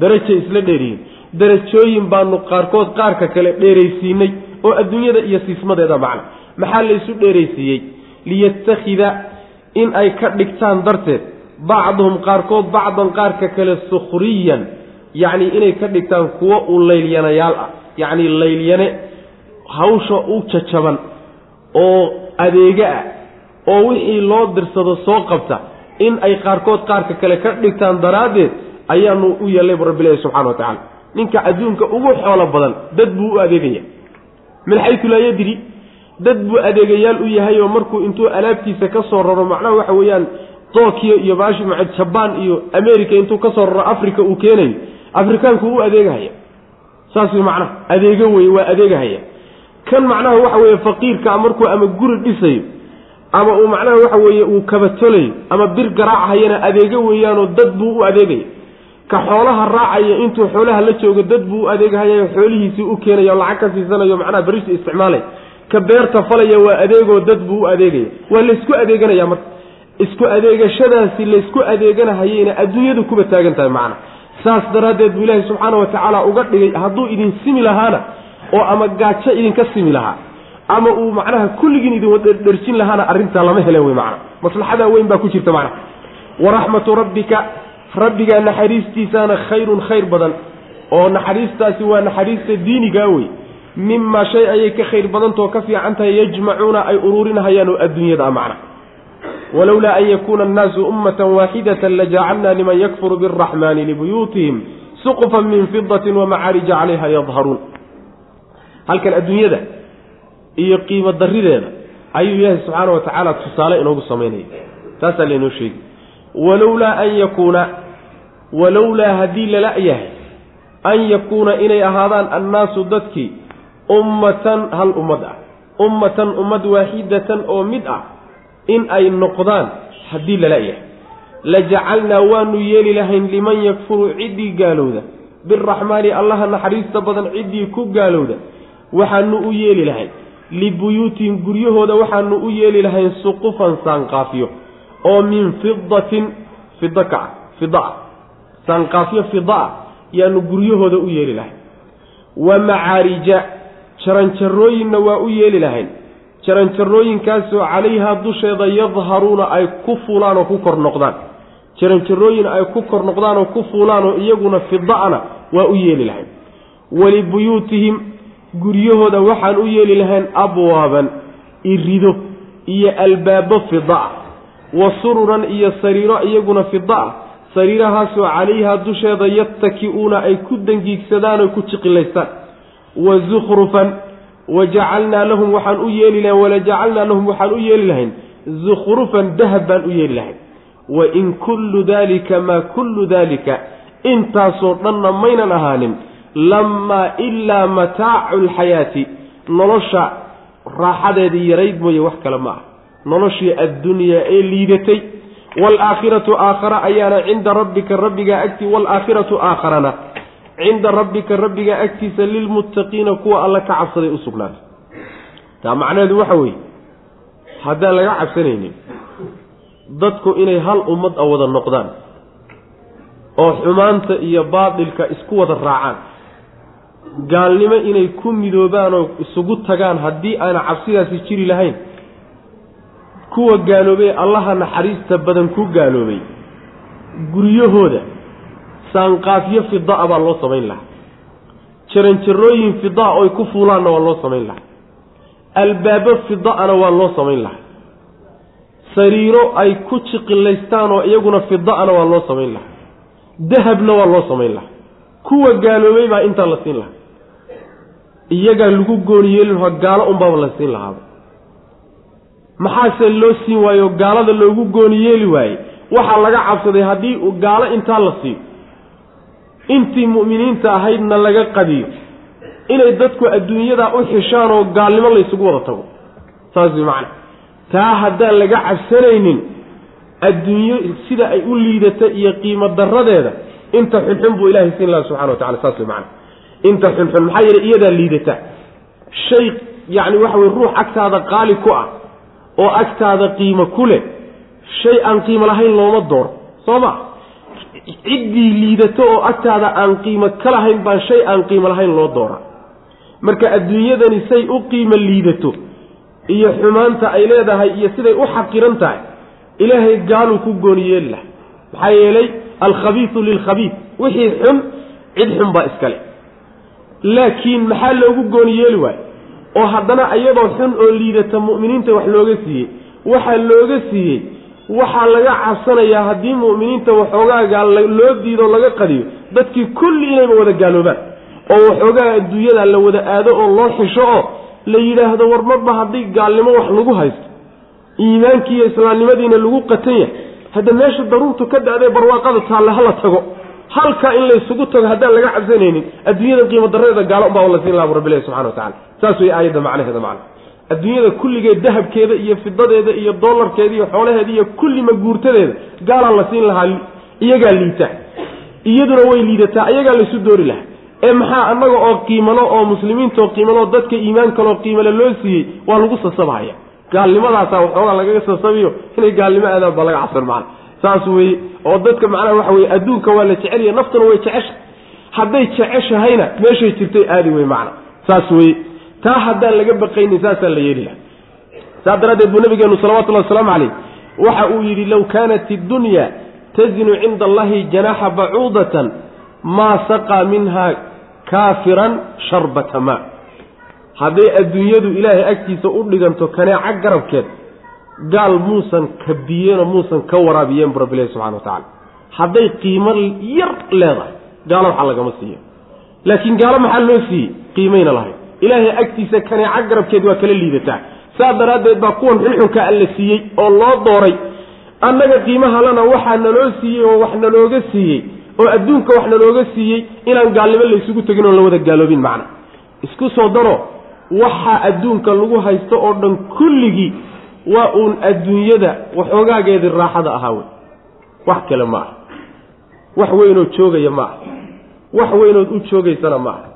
[SPEAKER 1] darajay isla dheeryihiin. Darajooyin baanu qaarkood qaarka kale dheeraysiinay oo adduunyada iyo siismadeeda macna. Maxaa laysu dheeraysiiyey? Liyattakhida in ay ka dhigtaan darteed bacduhum qaarkood bacdan qaarka kale sukhriyan yacni inay ka dhigtaan kuwo u laylyanayaal ah yacni laylyane hawsha u jajaban oo adeega ah oo wixii loo dirsado soo qabta in ay qaarkood qaarka kale ka dhigtaan daraaddeed ayaanu u yeellay bu rabbi ilahi subxana wa tacala ninka adduunka ugu xoolo badan dad buu u adeegaya. Min xaytu laa yadri dad buu adeegayaal u yahay oo markuu intuu alaabtiisa ka soo raro macnaha waxa weeyaan tokyo iyo baashi ma jabaan iyo america intuu ka soo raro africa uu keenayo afrikaanku u adeegahaya. Saas wey macnaha. Adeego weye waa adeegahaya. Kan macnaha waxa weeye faqiirkaa markuu ama guri dhisayo ama uu macnaha waxa weeye uu kabatolayo ama bir garaachayana adeego weeyaanoo dad buu u adeegaya. Ka xoolaha raacaya intuu xoolaha la joogo dad buu u adeegahayayo xoolihiisii u keenaya o lacag ka siisanayo macnaha berisu isticmaalaya ka beerta falaya waa adeegoo dad buu u adeegaya. Waa laysku adeeganaya marka isku adeegashadaasi laysku adeeganahayeyna adduunyadu kuba taagan tahay macna. Saas daraaddeed buu ilaahi subxaana wa tacaala uga dhigay hadduu idin simi lahaana oo ama gaajo idinka simi lahaa ama uu macnaha kulligiin idin waderdherjin lahaana arrintaa lama helen wey macna. Maslaxadaa weyn baa ku jirta macna. Waraxmatu rabbika rabbigaa naxariistiisaana khayrun khayr badan oo naxariistaasi waa naxariista diinigaa wey mimaa shay ayay ka khayr badantao ka fiican tahay yajmacuuna ay uruurinahayaan oo adduunyada a macna walowlaa an yakuuna annaasu ummatan waaxidatan lajacalnaa liman yakfuru biaraxmaani libuyuutihim suqufan min fidatin wamacaarija calayha yadharuun halkan adduunyada iyo qiimo darideeda ayuu ilaahi subxaana wa tacaala tusaale inoogu samaynaya taasaa laynoo sheegi walowlaa an yakuuna walowlaa haddii lala yahay an yakuuna inay ahaadaan annaasu dadkii ummatan hal ummad ah ummatan ummad waaxidatan oo mid ah in ay noqdaan haddii lala yahay lajacalnaa waanu yeeli lahayn liman yakfuru ciddii gaalowda. Biraxmaani allaha naxariista badan ciddii ku gaalowda. Waxaanu u yeeli lahayn. Libuyuutihim guryahooda waxaanu u yeeli lahayn suqufan saanqaafiyo oo min fidatin fida ka ah fida ah saanqaafyo fida ah yaanu guryahooda u yeeli lahayn. Wa macaarija jaranjarooyinna waa u yeeli lahayn jaranjarooyinkaasoo calayhaa dusheeda yadharuuna ay ku fuulaan oo ku kor noqdaan. jaranjarooyin ay ku kor noqdaan oo ku fuulaan oo iyaguna fida-na waa u yeeli lahayn. Walibuyuutihim guryahooda waxaan u yeeli lahayn abwaaban irido iyo albaabo fida-a. Wa sururan iyo sariiro iyaguna fida-a. Sariirahaasoo calayhaa dusheeda yattaki-uuna ay ku dangiigsadaan oo ku jiqilaystaan wa zukhrufan wa jacalnaa lahum waxaan u yeeli lahayn walajacalnaa lahum waxaan u yeeli lahayn zukhrufan dahab baan u yeeli lahayn wa in kullu daalika maa kullu daalika intaasoo dhanna maynan ahaanin lamaa ilaa mataacu lxayaati nolosha raaxadeedii yarayd mooye wax kale ma ah noloshii addunyaa ee liidatay waalaakhiratu aakhara ayaana cinda rabbika rabbigaa agtii waalaakhiratu aakharana cinda rabbika rabbigaa agtiisa lilmuttaqiina kuwa alla ka cabsaday u sugnaatay taa macnaheedu waxa weeye haddaan laga cabsanaynin dadku inay hal ummad a wada noqdaan oo xumaanta iyo baatilka isku wada raacaan gaalnimo inay ku midoobaan oo isugu tagaan haddii aana cabsidaasi jiri lahayn kuwa gaaloobay allaha naxariista badan ku gaaloobay guryahooda saanqaafyo fida-a baa loo samayn lahaa. Jaranjarooyin fida-a oy ku fuulaanna waa loo samayn lahaa. Albaabo fida-ana waa loo samayn lahaa. Sariiro ay ku jiqilaystaan oo iyaguna fida-ana waa loo samayn lahaa. Dahabna waa loo samayn lahaa. Kuwa gaaloobay baa intaa la siin lahaa. Iyagaa lagu gooni yeeli lahaa gaalo unbaaba la siin lahaaba maxaase loo siin waayo? Gaalada loogu gooni yeeli waayey waxaa laga cabsaday haddii gaalo intaa la siiyo intii mu'miniinta ahaydna laga qadiyo inay dadku adduunyadaa u xishaan oo gaalnimo laysugu wada tago. Saas way macana taa haddaan laga cabsanaynin adduunyo sida ay u liidata iyo qiimo daradeeda inta xunxun buu ilahay siin laha subxana wa tacala saas way macana inta xunxun maxaa yeele iyadaa liidata. Shay yacni waxa weye ruux agtaada qaali ku ah oo agtaada qiimo ku leh shay aan qiimo lahayn looma dooro soo ma ciddii liidato oo agtaada aan qiimo ka lahayn baan shay aan qiimo lahayn loo doora. Marka adduunyadani say u qiimo liidato iyo xumaanta ay leedahay iyo siday u xaqiran tahay ilaahay gaaluu ku gooni yeeli laha maxaa yeelay alkhabiisu lilkhabiis wixii xun cid xun baa iskale laakiin maxaa loogu gooni yeeli waayo oo haddana iyadoo xun oo liidata mu'miniinta wax looga siiyey waxaa looga siiyey waxaa laga cabsanayaa haddii mu'miniinta waxoogaagaa loo diido laga qadiyo dadkii kulli inayba wada gaaloobaan. Oo waxoogaa adduunyada la wada aado oo loo xisho oo la yidhaahdo war marba haddii gaalnimo wax lagu haysto. Iimaankii iyo islaamnimadiina lagu qatan yahay. Hadda meesha daruurtu ka da-dee barwaaqada taalle hala tago. Halkaa in laysugu tago haddaan laga cabsanaynin adduunyada qiimo daradeeda gaalo unbaa la siin laha bu rabbilahi subxana wa tacala saas wey aayadda macnaheeda macna adduunyada kulligeed dahabkeeda iyo fidadeeda iyo dollarkeeda iyo xoolaheeda iyo kulli maguurtadeeda gaalaa la siin lahaa iyagaa liita. Iyaduna way liidataa iyagaa laysu doori lahaa. Ee maxaa annaga oo qiimalo oo muslimiintaoo qiimalo dadka iimaan kaloo qiimale loo siiyey waa lagu sasabahaya. Gaalnimadaasaa waxoogaa lagaga sasabiyo inay gaalnimo aadaan baa laga cabsan macana saas weeye oo dadka macnaha waxa weye adduunka waa la jecelya naftuna way jecesha hadday jeceshahayna meeshay jirtay aadi wey macna. Saas weye taa haddaan laga baqaynin saasaa la yeeli laha saas daraaddeed buu nabigeenu salawatullahi wasalaamu caleyh waxa uu yidhi low kaanat iddunya tazinu cinda allahi janaaxa bacuudatan maa saqaa minha kaafiran sharbata maa. Hadday adduunyadu ilaahay agtiisa u dhiganto kaneeca garabkeed gaal muusan ka biyeenoo muusan ka waraabiyeen bu rabbilahi subxana wa tacala hadday qiimo yar leedahay gaalo waxaa lagama siiyo. Laakiin gaalo maxaa loo siiyey? Qiimayna lahayd ilaahay agtiisa kaneeca garabkeed waa kala liidataa. Saa daraaddeed baa kuwan xunxunka alla siiyey oo loo dooray. Annaga qiimahalana waxaa naloo siiyey oo wax nalooga siiyey oo adduunka wax nalooga siiyey inaan gaalnimo laysugu tegin oon la wada gaaloobin macna. Isku soo daro waxaa adduunka lagu haysto oo dhan kulligii waa uun adduunyada waxoogaageedii raaxada ahaa wey. Wax kale ma aha wax weynoo joogaya ma aha wax weynood u joogaysana ma aha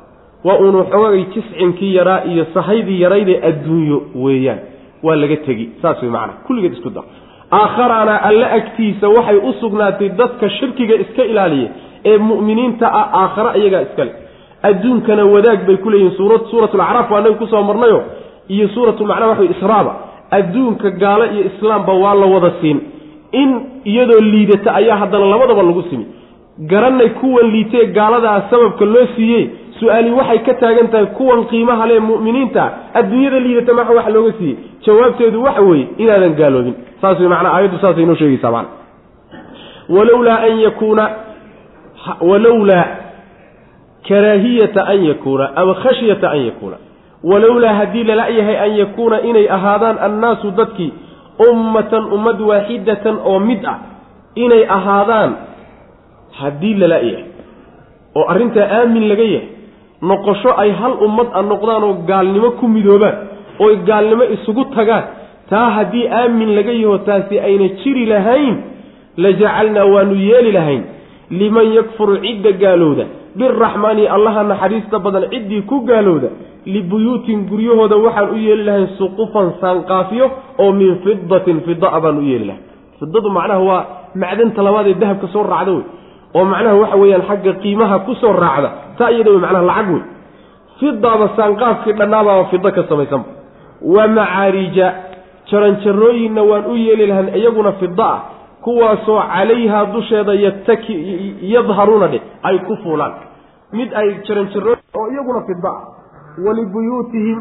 [SPEAKER 1] waa uunu xoogagay jiscinkii yaraa iyo sahaydii yaraydee adduunyo weeyaan. Waa laga tegi. Saas wey macana kulligeed isku dar. Aakharana alle agtiisa waxay u sugnaatay dadka shirkiga iska ilaaliya ee mu'miniinta ah aakhare iyagaa iskale. Adduunkana wadaag bay ku leeyihiin suura suuratulacraaf waa nabi ku soo marnayo. Iyo suuratu macnaha waxa israaba adduunka gaalo iyo islaamba waa la wada siin. In iyadoo liidata ayaa haddana labadaba lagu simi. Garanay kuwan liitee gaaladaa sababka loo siiyey su'aali waxay ka taagan tahay kuwan qiimaha lee mu'miniinta adduunyada liidata maxa wax looga siiyey. Jawaabteedu waxa weeye inaadan gaaloobin. Saas wey macnaa aayaddu saasay inoo sheegaysaa macna walowlaa an yakuuna walowlaa karaahiyata an yakuuna ama khashyata an yakuuna. Walowlaa haddii lala-yahay an yakuuna inay ahaadaan annaasu dadkii ummatan ummad waaxidatan oo mid ah inay ahaadaan haddii lala-yahay oo arrintaa aamin laga yahay noqosho ay hal ummad a noqdaan oo gaalnimo ku midoobaan oy gaalnimo isugu tagaan taa haddii aamin laga yaho taasi ayna jiri lahayn la jacalnaa waanu yeeli lahayn. Liman yakfuru cidda gaalowda biraxmaani allaha naxariista badan ciddii ku gaalowda libuyuutin guryahooda waxaan u yeeli lahayn suqufan saanqaafiyo oo min fidatin fida baan u yeeli lahay fidadu macnaha waa macdanta labaad ee dahabka soo raacda wey oo macnaha waxa weeyaan xagga qiimaha ku soo raacda taa iyada wey macnaha lacag wey fidaaba saanqaafkii dhannaabaaba fido ka samaysanba wa macaarija jaranjarooyinna waan u yeeli lahayn iyaguna fida ah kuwaasoo calayhaa dusheeda yataki yadharuuna dheh ay ku fuulaan. Mid ay jaranjarooyin oo iyaguna fida ah. Walibuyuutihim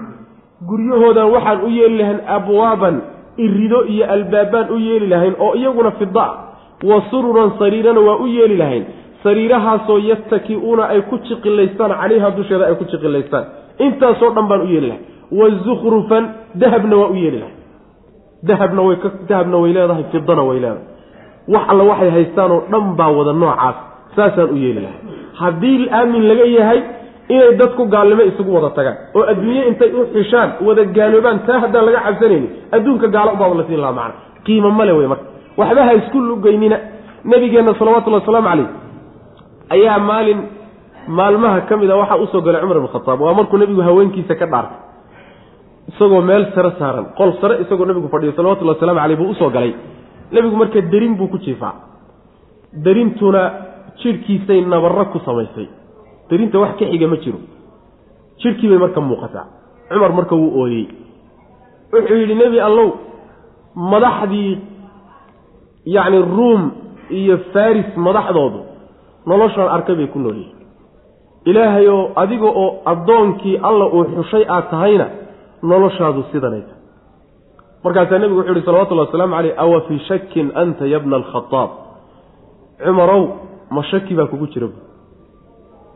[SPEAKER 1] guryahoodan waxaan u yeeli lahayn abwaaban irido iyo albaabaan u yeeli lahayn oo iyaguna fida ah wa sururan sariirana waa u yeeli lahayn. Sariirahaasoo yattaki'uuna ay ku jiqilaystaan calayha dusheeda ay ku jiqilaystaan. Intaasoo dhan baan u yeeli lahay. Wa zukhrufan dahabna waa u yeeli lahay. Dahabna way dahabna way leedahay fidana way leedahay. Wax alla waxay haystaanoo dhan baa wada noocaas saasaan u yeeli lahay. Haddii aamin laga yahay inay dadku gaalnimo isugu wada tagaan oo adduunye intay u xishaan wada gaaloobaan taa haddaan laga cabsanayni adduunka gaalo ubaaba la siin lahaa macana qiimo male wey marka waxba ha isku lugeynina nabigeenna salawatullhi wasalaamu calayh ayaa maalin maalmaha ka mid a waxaa u soo galay cumar ibn khataab. Waa markuu nebigu haweenkiisa ka dhaartay. Isagoo meel sare saaran qol sare isagoo nebigu fadhiyo salawatullahi waslamu caleyh buu u soo galay. Nebigu marka derin buu ku jiifaa. Derintuna jidhkiisay nabarro ku samaysay. Derinta wax ka xiga ma jiro. Jidhkii bay marka muuqataa. Cumar marka wuu ooyey. Wuxuu yidhi nebi allow madaxdii yacni ruum iyo faris madaxdoodu noloshaan arkay bay ku nool yihiin ilaahay oo adiga oo addoonkii alla uu xushay aad tahayna noloshaadu sidanayta markaasaa nebigu wuxu yihi salawatullahi wasalaamu caleyh awa fii shakin anta yabna alkhadaab cumarow ma shaki baa kugu jira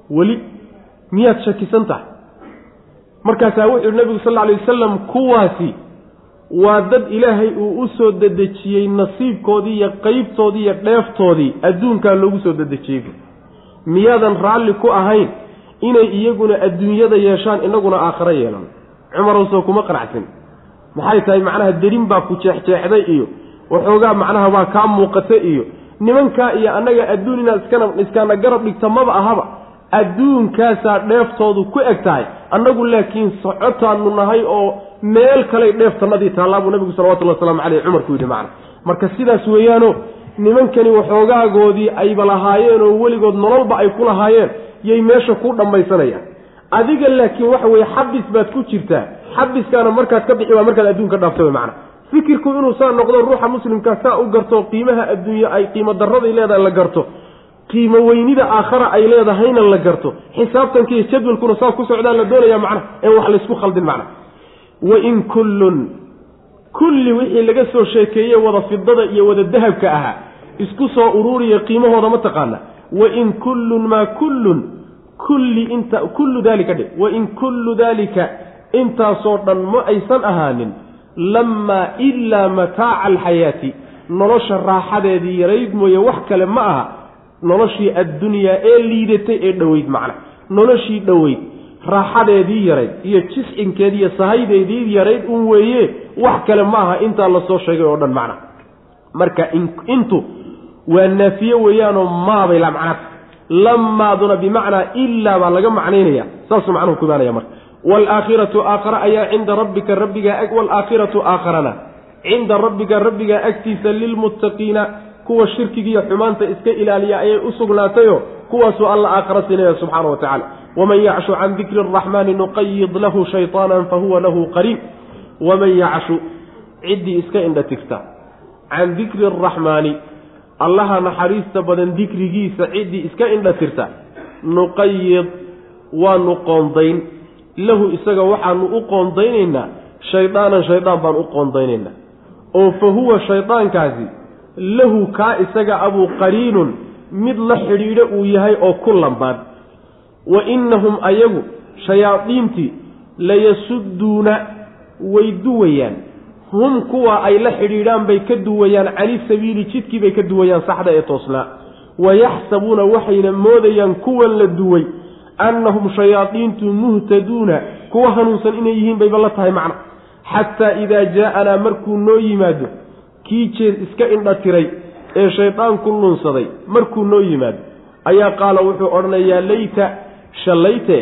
[SPEAKER 1] weli miyaad shakisan tahay? Markaasaa wuxuu yihi nebigu sal lla alay wasalam kuwaasi waa dad ilaahay uu u soo dedejiyey nasiibkoodii iyo qeybtoodii iyo dheeftoodii adduunkaa loogu soo dedejiyey. Miyaadan raalli ku ahayn inay iyaguna adduunyada yeeshaan inaguna aakharo yeelan. Cumarowsoo kuma qanacsin. Maxay tahay? Macnaha derin baa ku jeexjeexday iyo waxoogaa macnaha baa kaa muuqata iyo nimankaa iyo annaga adduun inaad iskana iskaana garab dhigta maba ahaba. Adduunkaasaa dheeftoodu ku eg tahay. Annagu laakiin socotaanu nahay oo meel kaley dheeftanadii taallaa buu nabigu salawatullhi waslamu caleyh cumar ku yidhi macna. Marka sidaas weeyaano nimankani waxoogaagoodii ayba lahaayeen oo weligood nololba ay ku lahaayeen yay meesha ku dhammaysanayaan. Adiga laakiin waxa weeye xabis baad ku jirtaa. Xabiskaana markaad ka bixi waa markaad adduunka dhaafta wey macna. Fikirku inuu saa noqdo ruuxa muslimkaa saa u garto qiimaha adduunye ay qiimo daraday leedahay la garto. Qiimo weynida aakhara ay leedahayna la garto. Xisaabtanka iyo jadwalkuna saa ku socdaa la doonaya macna en wax laysku khaldin macna wain kullun kulli wixii laga soo sheekeeye wada fidada iyo wada dahabka ahaa isku soo uruuriya qiimahooda ma taqaana. Wain kullun maa kullun kulli inta kullu dalika dhe wain kullu dalika intaasoo dhan ma aysan ahaanin lamaa ilaa mataaca alxayaati nolosha raaxadeedii yarayd mooye wax kale ma aha. Noloshii addunyaa ee liidatay ee dhoweyd macna. Noloshii dhoweyd raaxadeedii yarayd iyo jiscinkeedi iyo sahaydeedii yarayd un weeye wax kale ma aha intaa la soo sheegay oo dhan macna. Marka intu waa naafiye weeyaanoo maabay la macnaad. Lamaaduna bimacnaa ilaa baa laga macnaynaya saasuu macnuhu ku imaanaya marka. Waalaakhiratu aakhara ayaa cinda rabbika rabbigaa waalaakhiratu aakharana. Cinda rabbika rabbigaa agtiisa lilmuttaqiina kuwa shirkiga iyo xumaanta iska ilaaliya ayay u sugnaatayo kuwaasuu alla aakhara siinaya subxaana wa tacala waman yacshu can dikri araxmaani nuqayid lahu shayطaana fahuwa lahu qariin waman yacshu ciddii iska indha tigta can dikri araxmaani allaha naxariista badan dikrigiisa ciddii iska indha tirta nuqayid waanu qoondayn lahu isaga waxaanu u qoondaynaynaa shaydaanan shaydaan baan u qoondaynaynaa oo fa huwa shaydaankaasi lahu kaa isaga abuu qariinun mid la xidhiidho uu yahay oo ku lambaan wa innahum ayagu shayaadiintii layasudduuna way duwayaan. Hum kuwa ay la xidhiidhaan bay ka duwayaan cani sabiili jidkii bay ka duwayaan saxda ee toosnaa. Wayaxsabuuna waxayna moodayaan kuwan la duway annahum shayaadiintu muhtaduuna kuwa hanuunsan inay yihiin bayba la tahay macna. Xataa idaa jaa-anaa markuu noo yimaado kii jeed iska indha tiray ee shaydaanku lunsaday markuu noo yimaado ayaa qaala wuxuu odhanayaa layta shallayte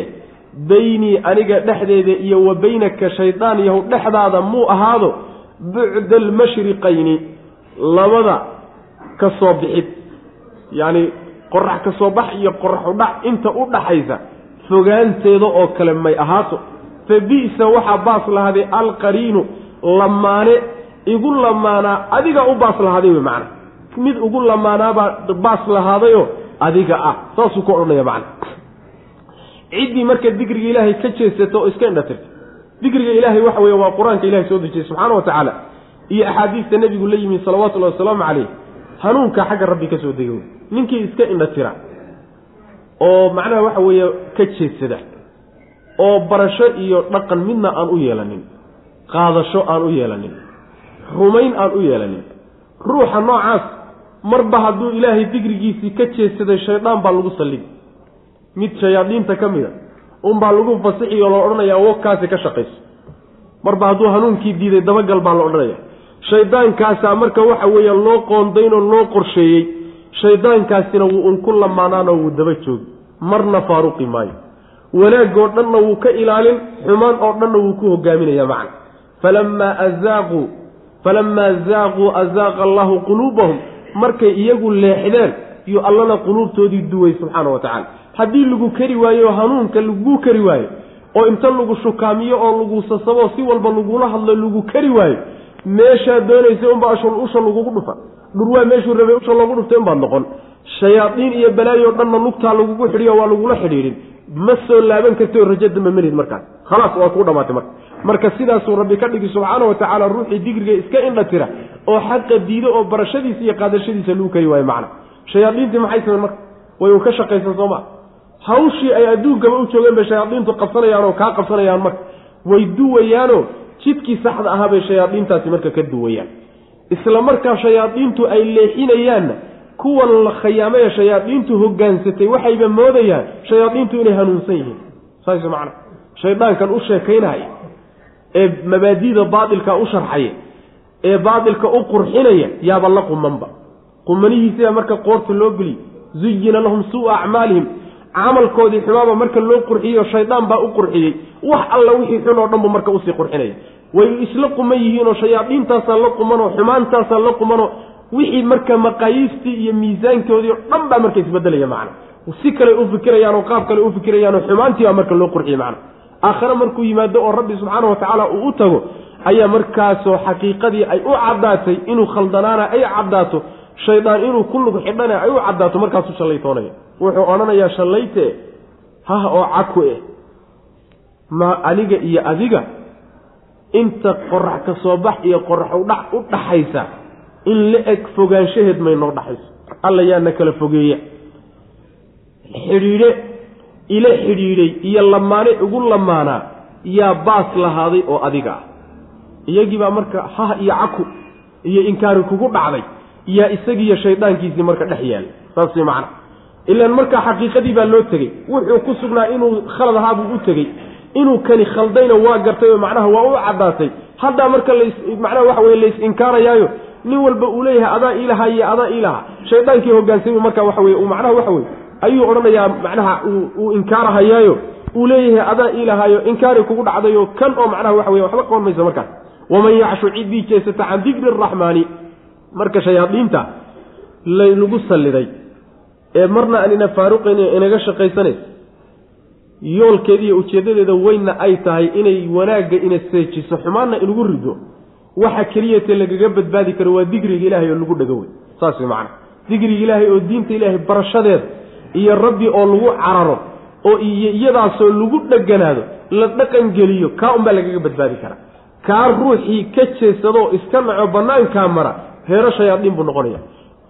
[SPEAKER 1] baynii aniga dhexdeeda iyo wa baynaka shaydaan yahow dhexdaada muu ahaado bucda almashriqayni labada ka soo bixid. Yacni qorax ka soo bax iyo qorax udhac inta u dhaxaysa fogaanteeda oo kale may ahaato. Fa bi'sa waxaa baas lahaaday alqariinu lamaane igu lamaanaa adiga u baas lahaaday wey macana mid ugu lamaanaabaa baas lahaadayoo adiga ah. Saasuu ku odhanaya macana ciddii marka dikriga ilaahay ka jeesata oo iska indhatirta. Dikriga ilaahay waxa weeye waa qur'aanka ilahay soo dejiyey subxaana wa tacaala iyo axaadiista nebigu la yimi salawatullahi wasalaamu caleyh hanuunka xagga rabbi ka soo degay ninkii iska indha tira oo macnaha waxa weeye ka jeedsada oo barasho iyo dhaqan midna aan u yeelanin qaadasho aan u yeelanin rumayn aan u yeelanin ruuxa noocaas marba hadduu ilaahay digrigiisii ka jeedsaday shaydaan baa lagu sallidi mid shayaadiinta ka mid a unbaa lagu fasixi oo la odhanayaa wogkaasi ka shaqayso marba hadduu hanuunkii diiday dabagal baa la odhanaya. Shaydaankaasaa marka waxa weeye loo qoondaynoo loo qorsheeyey shaydaankaasina wuu un ku lamaanaanoo wuu daba joogi marna faaruqi maayo. Wanaagoo dhanna wuu ka ilaalin xumaan oo dhanna wuu ku hogaaminaya macna. Falamaa azaaquu falamaa zaaquu azaaqa allahu quluubahum. Markay iyagu leexdeen iyo allana quluubtoodii duway subxaana wa tacala haddii lagu kari waayo hanuunka laguu kari waayo oo inta lagu shukaamiyo oo lagu sasabo si walba lagula hadlo lagu kari waayo meeshaad doonaysa unbaa usha lagugu dhufa. Dhurwaa meeshuu rabay usha loogu dhuftay unbaad noqon. Shayaadiin iyo balaayo dhanna lugtaa lagugu xidhiyo waa lagula xidhiidhin. Ma soo laaban kartio rajo damba melid markaas khalaas waa kuu dhamaatay marka. Marka sidaasuu rabbi ka dhigi subxaana wa tacaala ruuxii digriga iska indha tira oo xaqa diido oo barashadiisa iyo qaadashadiisa lagu kari waayo macna. Shayaadiintii maxay sameen marka? Way ka shaqaysan soo maa hawshii ay adduunkaba u joogeen bay shayaadiintu qabsanayaan oo kaa qabsanayaan marka. Way duwayaanoo jidkii saxda ahaa bay shayaadiintaasi marka ka duwayaan. Isla markaa shayaadiintu ay leexinayaanna kuwan la khayaamay shayaadiintu hogaansatay waxayba moodayaan shayaadiintu inay hanuunsan yihiin. Saas macna. Shaydaankan u sheekaynaya ee mabaadida baatilka u sharxaya ee baatilka u qurxinaya yaaba la qumanba. Qumanihiisiibaa marka qoorta loo geliy zuyina lahum suua acmaalihim camalkoodii xumaaba marka loo qurxiyey oo shaydaan baa u qurxiyey. Wax alla wixii xun oo dhan bu marka u sii qurxinaya way isla quman yihiinoo shayaadiintaasaa la qumanoo xumaantaasaa la qumanoo. Wixii marka maqaayiistii iyo miisaankoodii o dhan baa marka isbedelaya macna. Si kale u fikirayaan oo qaab kale u fikirayaanoo xumaantii baa marka loo qurxiyey macna. Aakhare markuu yimaado oo rabbi subxaana wa tacaala uu u tago ayaa markaasoo xaqiiqadii ay u caddaatay inuu khaldanaana ay caddaato shaydaan inuu ku lug xidhana ay u caddaato markaasuu shallaytoonaya wuxuu odhanayaa shallayte hah oo caku eh. Ma aniga iyo adiga inta qorax ka soo bax iyo qorax udhac u dhaxaysa in la eg fogaanshaheed may noo dhaxayso. Alla yaana kala fogeeya. Xidhiidhe ila xidhiidhay iyo lamaane ugu lamaanaa yaa baas lahaaday oo adiga ah. Iyagii baa marka hah iyo caku iyo inkaari kugu dhacday yaa isagiiyo shaydaankiisii marka dhex yaallay saas way macana ilaan markaa xaqiiqadii baa loo tegey. Wuxuu ku sugnaa inuu khalad ahaa u tegey. Inuu kani khaldayna waa gartay oo macnaha waa u caddaatay haddaa marka las macnaha waxa weye lays inkaarayaayo nin walba uu leeyahay adaa iilahaa iyo adaa iilahaa shaydaankii hogaansamay marka waxa weye macnaha waxa weye ayuu odhanayaa macnaha uu inkaarahayaayo. Uu leeyahay adaa iilahaayo inkaari kugu dhacdayo kan oo macnaha waxa weye waxba qaban maysa markaas waman yacshu ciddii jeesata can dikri araxmaani marka shayaadiinta laynagu salliday ee marna aan ina faaruqayn inaga shaqaysanaysa yoolkeeda iyo ujeeddadeeda weynna ay tahay inay wanaagga ina seejiso xumaanna inugu rido waxa keliyate lagaga badbaadi karo waa digriga ilaahay oo lagu dhego wey saas way macana digriga ilaahay oo diinta ilaahay barashadeeda iyo rabbi oo lagu cararo oo iyo iyadaasoo lagu dheganaado la dhaqangeliyo kaa unbaa lagaga badbaadi karaa kaa ruuxii ka jeesadoo iska naco bannaankaa mara heero shayaadiin buu noqonaya.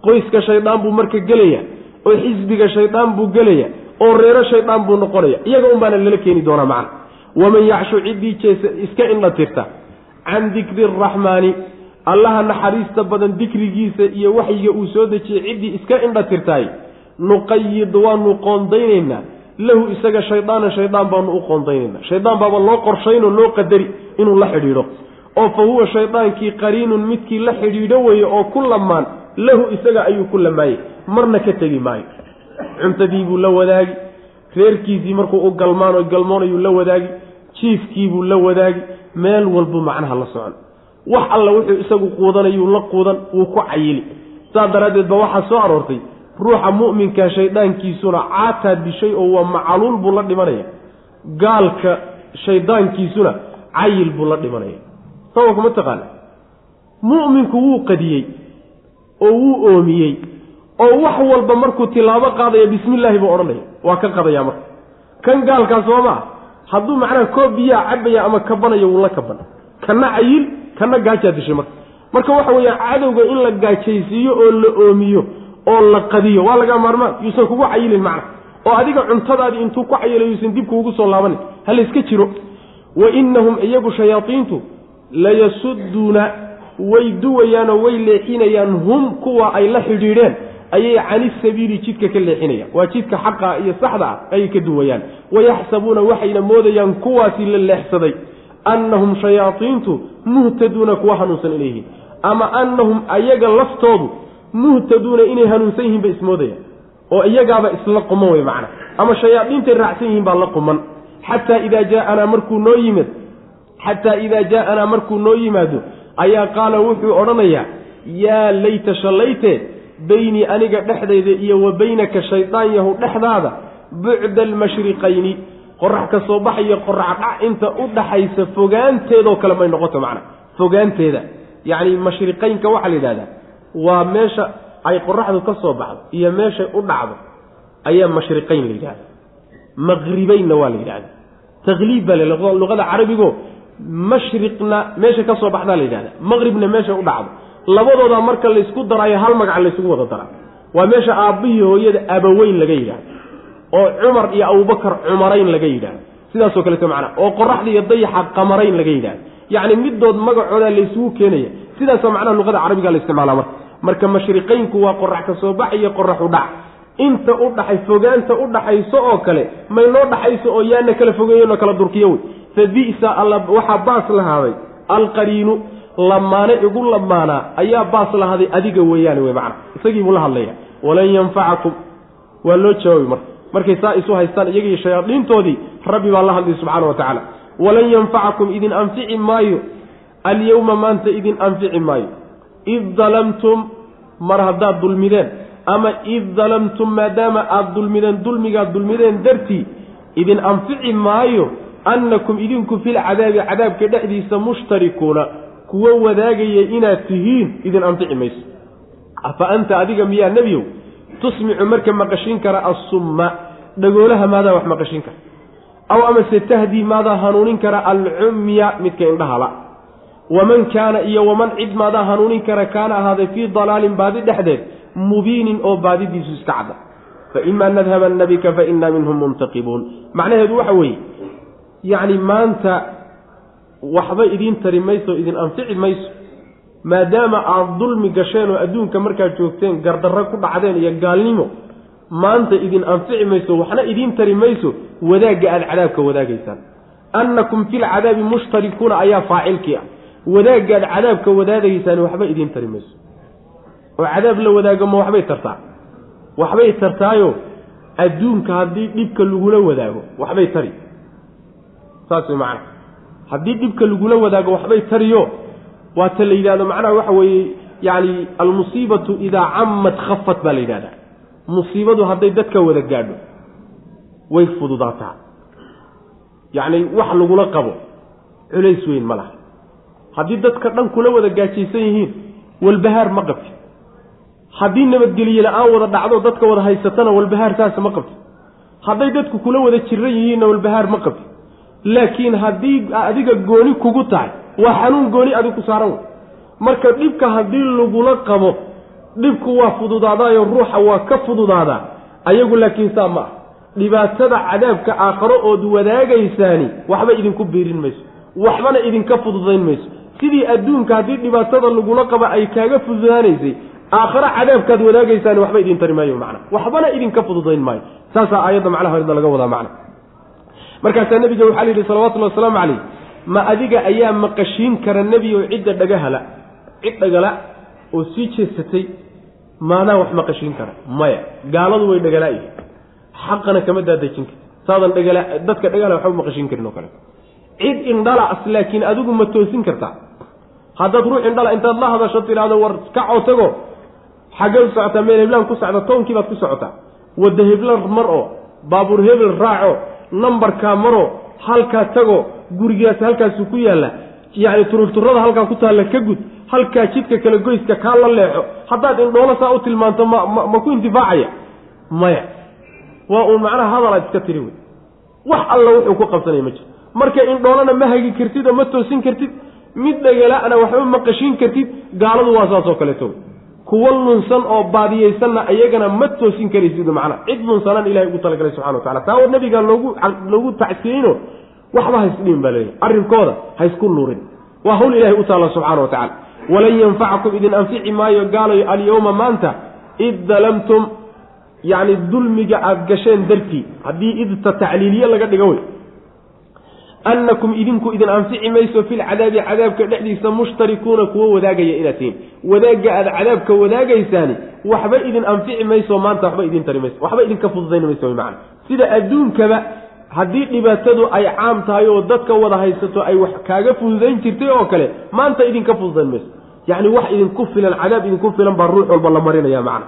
[SPEAKER 1] Qoyska shaydaan buu marka gelaya oo xisbiga shaydaan buu gelaya oo reero shaydaan buu noqonaya. Iyaga un baana lala keeni doonaa macna. Waman yacshu ciddii jeesa iska indha tirta. Can dikri araxmaani allaha naxariista badan dikrigiisa iyo waxyiga uu soo dejiyey ciddii iska indha tirtaay. Nuqayid waanu qoondaynaynaa lahu isaga shaydaanan shaydaan baanu u qoondaynaynaa shaydaan baaba loo qorshaynoo loo qadari inuu la xidhiidho oo fa huwa shaydaankii qariinun midkii la xidhiidho weeye oo ku lamaan lahu isaga ayuu ku lamaayey marna ka tegi maayo. Cuntadii buu la wadaagi reerkiisii markuu u galmaano galmoonayuu la wadaagi jiifkiibuu la wadaagi meel walbuu macnaha la socon. Wax alla wuxuu isagu quudanayuu la quudan wuu ku cayili. Saas daraaddeed ba waxaa soo aroortay ruuxa mu'minka shaydaankiisuna caataa dishay oo waa macaluul buu la dhimanaya gaalka shaydaankiisuna cayil buu la dhimanaya sababka ma taqaana mu'minku wuu qadiyey oo wuu oomiyey oo wax walba markuu tilaabo qaadaya bismi illaahi buu odhanaya. Waa ka qadaya marka. Kan gaalkaa soo maa hadduu macnaha koob biyaa cabaya ama kabanayo wuu la kaban kana cayil kana gaajaa dishay marka. Marka waxa weeyaan cadowga in la gaajaysiiyo oo la oomiyo oo la qadiyo waa laga maarmaan. Yuusan kugu cayilin macna. Oo adiga cuntadaadii intuu ku cayilo yuusan dib kuugu soo laabanin. Ha layska jiro. Wa innahum iyagu shayaaiintu layasuduuna way duwayaanoo way leexinayaan hum kuwa ay la xidhiidheen ayay cani sabiili jidka ka leexinayaan. Waa jidka xaqa iyo saxda ah ayay ka duwayaan. Wayaxsabuuna waxayna moodayaan kuwaasi la leexsaday. Annahum shayaaiintu muhtaduuna kuwa hanuunsan inay yihiin ama annahum ayaga laftoodu muhtaduuna inay hanuunsan yihiin bay ismoodayaan. Oo iyagaaba isla quman wey macna. Ama shayaadiintay raacsan yihiin baa la quman. Xataa idaa jaaanaa markuu noo yimid xataa idaa jaaanaa markuu noo yimaado ayaa qaala wuxuu odhanayaa yaa layta shallayte beynii aniga dhexdayda iyo wa beynaka shaydaan yahu dhexdaada bucda almashriqayni. Qorax ka soo baxayo qorax dhac inta u dhaxaysa fogaanteedoo kale may noqoto macna fogaanteeda. Yacni mashriqaynka waxaa la yidhahdaa waa meesha ay qoraxdu ka soo baxdo iyo meeshay u dhacdo ayaa mashriqayn la yidhahda maqribaynna waa la yidhahda takliib baa la luqada carabigo mashriqna meesha ka soo baxdaa la yidhahda maqribna meeshay u dhacdo. Labadooda marka laysku daraayo hal magac laysugu wada daraa waa meesha aabbihii hooyada abaweyn laga yidhahdo. Oo cumar iyo abubakar cumarayn laga yidhahdo. Sidaasoo kaleeto macnaa oo qoraxda iyo dayaxa qamarayn laga yidhahdo. Yacni midood magacooda laysugu keenaya. Sidaasoo macnaha luqada carabiga la isticmaala marka. Marka mashriqaynku waa qorax ka soo bax iyo qorax u dhac. Inta u dhaxay fogaanta u dhaxayso oo kale may noo dhaxayso oo yaana kala fogeeyenoo kala durkiyo wey fa bisa alla waxaa baas lahaaday alqariinu lamaane igu lamaanaa ayaa baas lahaaday adiga weeyaane wey macna. Isagiibuu la hadlaya walan yanfacakum waa loo jawaabi marka markay saa isu haystaan iyagiiyo shayaadiintoodii rabbi baa la hadlay subxaana wa tacaala walan yanfacakum idin anfici maayo. Alyowma maanta idin anfici maayo. Id dalamtum mar haddaad dulmideen ama id dalamtum maadaama aada dulmideen dulmigaad dulmideen dartii idin anfici maayo annakum idinku filcadaabi cadaabka dhexdiisa mushtarikuuna kuwo wadaagaya inaad tihiin idin anfici mayso afa anta adiga miyaa nebiyow tusmicu marka maqashin kara assumma dhagoolaha maadaa wax maqashin kara aw amase tahdii maadaa hanuunin kara alcumya midka indhahala waman kaana iyo waman cid maadaa hanuunin kara kaana ahaaday fii dalaalin baadi dhexdeed mubiinin oo baadidiisu iska cadda fa imaa nadhabanna bika fa innaa minhum muntaqibuun macnaheedu waxa weeye yacni maanta waxba idiin tari mayso idin anfici mayso. maadaama aad dulmi gasheen oo adduunka markaad joogteen gardarro ku dhacdeen iyo gaalnimo maanta idin anfici mayso waxna idiin tari mayso wadaagga aada cadaabka wadaagaysaan annakum filcadaabi mushtarikuuna ayaa faacilkii ah. wadaaggaad cadaabka wadaagaysaan waxba idiin tari mayso. oo cadaab la wadaago ma waxbay tartaa? waxbay tartaayo adduunka haddii dhibka lagula wadaago waxbay tari saas way macana haddii dhibka lagula wadaago waxbay tariyo waata la yidhahdo macnaha waxa weeye yacni almusiibatu idaa camad khafat baa la yidhahdaa musiibadu hadday dadka wada gaadho way fududaataa. Yacni wax lagula qabo culays weyn ma laha. Haddii dadka dhan kula wada gaajaysan yihiin walbahaar ma qabti. Haddii nabadgelye la'aan wada dhacdo dadka wada haysatana walbahaar saas ma qabti. Hadday dadku kula wada jiran yihiinna walbahaar ma qabti laakiin haddii adiga gooni kugu tahay waa xanuun gooni adig ku saaran wey marka dhibka haddii lagula qabo dhibku waa fududaadaayo ruuxa waa ka fududaadaa ayagu laakiin saa ma ah dhibaatada cadaabka aakharo ood wadaagaysaani waxba idinku biirin mayso waxbana idinka fududayn mayso. Sidii adduunka haddii dhibaatada lagula qaba ay kaaga fududaanaysay aakhare cadaabkaad wadaagaysaani waxba idin tari maayo macna. Waxbana idinka fududayn maayo. Saasaa aayadda macnaha laga wadaa macna markaasaa nebiga waxaa la yidhi salawatullhi wasalaamu calayh ma adiga ayaa maqashiin kara nebi oo cidda dhagahala cid dhagala oo sii jeesatay maadaa wax maqashiin kara. Maya gaaladu way dhagalaayihin xaqana kama daadejin karti saadan dhagala dadka dhagala waxba maqashiin karin oo kale. Cid indhala as laakiin adigu ma toosin kartaa. Haddaad ruux indhala intaad la hadasho tidhaahdo war kacoo tago xaggee u socotaa meel heblaan ku socda toonkii baad ku socotaa. Wadda hebla mar oo baabuur hebel raaco nambarkaa maro halkaa tago gurigaas halkaasu ku yaalla yacni tururturada halkaa ku taalla ka gud halkaa jidka kale goyska kaa la leexo haddaad indhoolo saa u tilmaanto ma ma ma ku intifaacaya. Maya. Waa uun macnaha hadalaad iska tiri wey. Wax alla wuxuu ku qabsanaya ma jiro marka indhoolana ma hagi kartid oo ma toosin kartid mid dhagala-na waxba ma qashin kartid gaaladu waa saas oo kaleeto kuwa lunsan oo baadiyeysanna iyagana ma toosin karaysid macnaa cid lunsanaan ilahay ugu talagalay subxana wa tacala taa war nabiga loogu loogu tacsiyeyno waxba haysdhihin baa laleeyahy arrinkooda haysku luurin waa hawl ilahay u taalla subxana wa tacala walan yanfacakum idin anfici maayo gaalayo alyawma maanta id dalamtum yacni dulmiga aada gasheen dartii haddii idta tacliiliye laga dhigo wey annakum idinku idin anfici mayso filcadaabi cadaabka dhexdiisa mushtarikuuna kuwo wadaagaya inaad tihiin wadaagga aada cadaabka wadaagaysaani waxba idin anfici mayso maanta waxba idin tari mayso waxba idinka fududayn mayso macana sida adduunkaba haddii dhibaatadu ay caam tahay oo dadka wada haysato ay wax kaaga fududayn jirtay oo kale maanta idinka fududayn mayso yacni wax idinku filan cadaab idinku filan baa ruux walba la marinaya macna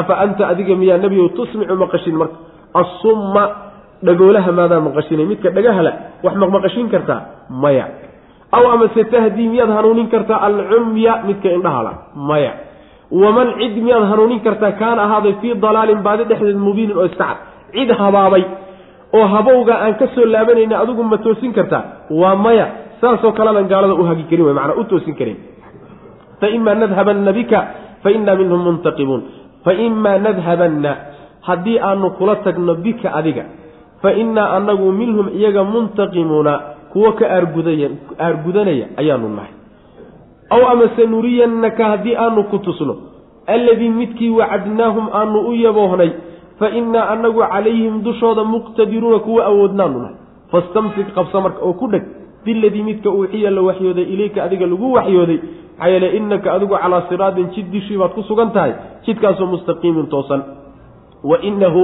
[SPEAKER 1] afa anta adiga miyaa nebiyow tusmicu maqashin marka assumma dhagoolaha maadaa maqashinay midka dhagahala wax maqmaqashin kartaa maya. Aw amase tahdii miyaad hanuunin kartaa alcumya midka indhahala maya. Waman cid miyaad hanuunin kartaa kaana ahaaday fii dalaalin baadi dhexdeed mubiinin oo iska cad cid habaabay oo habowga aan ka soo laabanayna adigu ma toosin kartaa waa maya. Saasoo kalenan gaalada u hagi karin wey manaa u toosin karin. Faima nadhabanna bika fainaa minhum muntaqibuun. Faimaa nadhabanna haddii aanu kula tagno bika adiga fa innaa annagu minhum iyaga muntaqimuuna kuwo ka aargudanaya ayaanu nahay. Aw amase nuriyannaka haddii aanu ku tusno alladii midkii wacadnaahum aanu u yaboohnay fa innaa annagu calayhim dushooda muqtadiruuna kuwa awoodnaanu nahay. Fastamsik qabsa marka oo ku dheg biladii midka uuxiya la waxyooday ilayka adiga lagu waxyooday maxaa yeele innaka adigu calaa siraatin jid dishii baad ku sugan tahay jidkaasoo mustaqiimin toosan. Wa innahu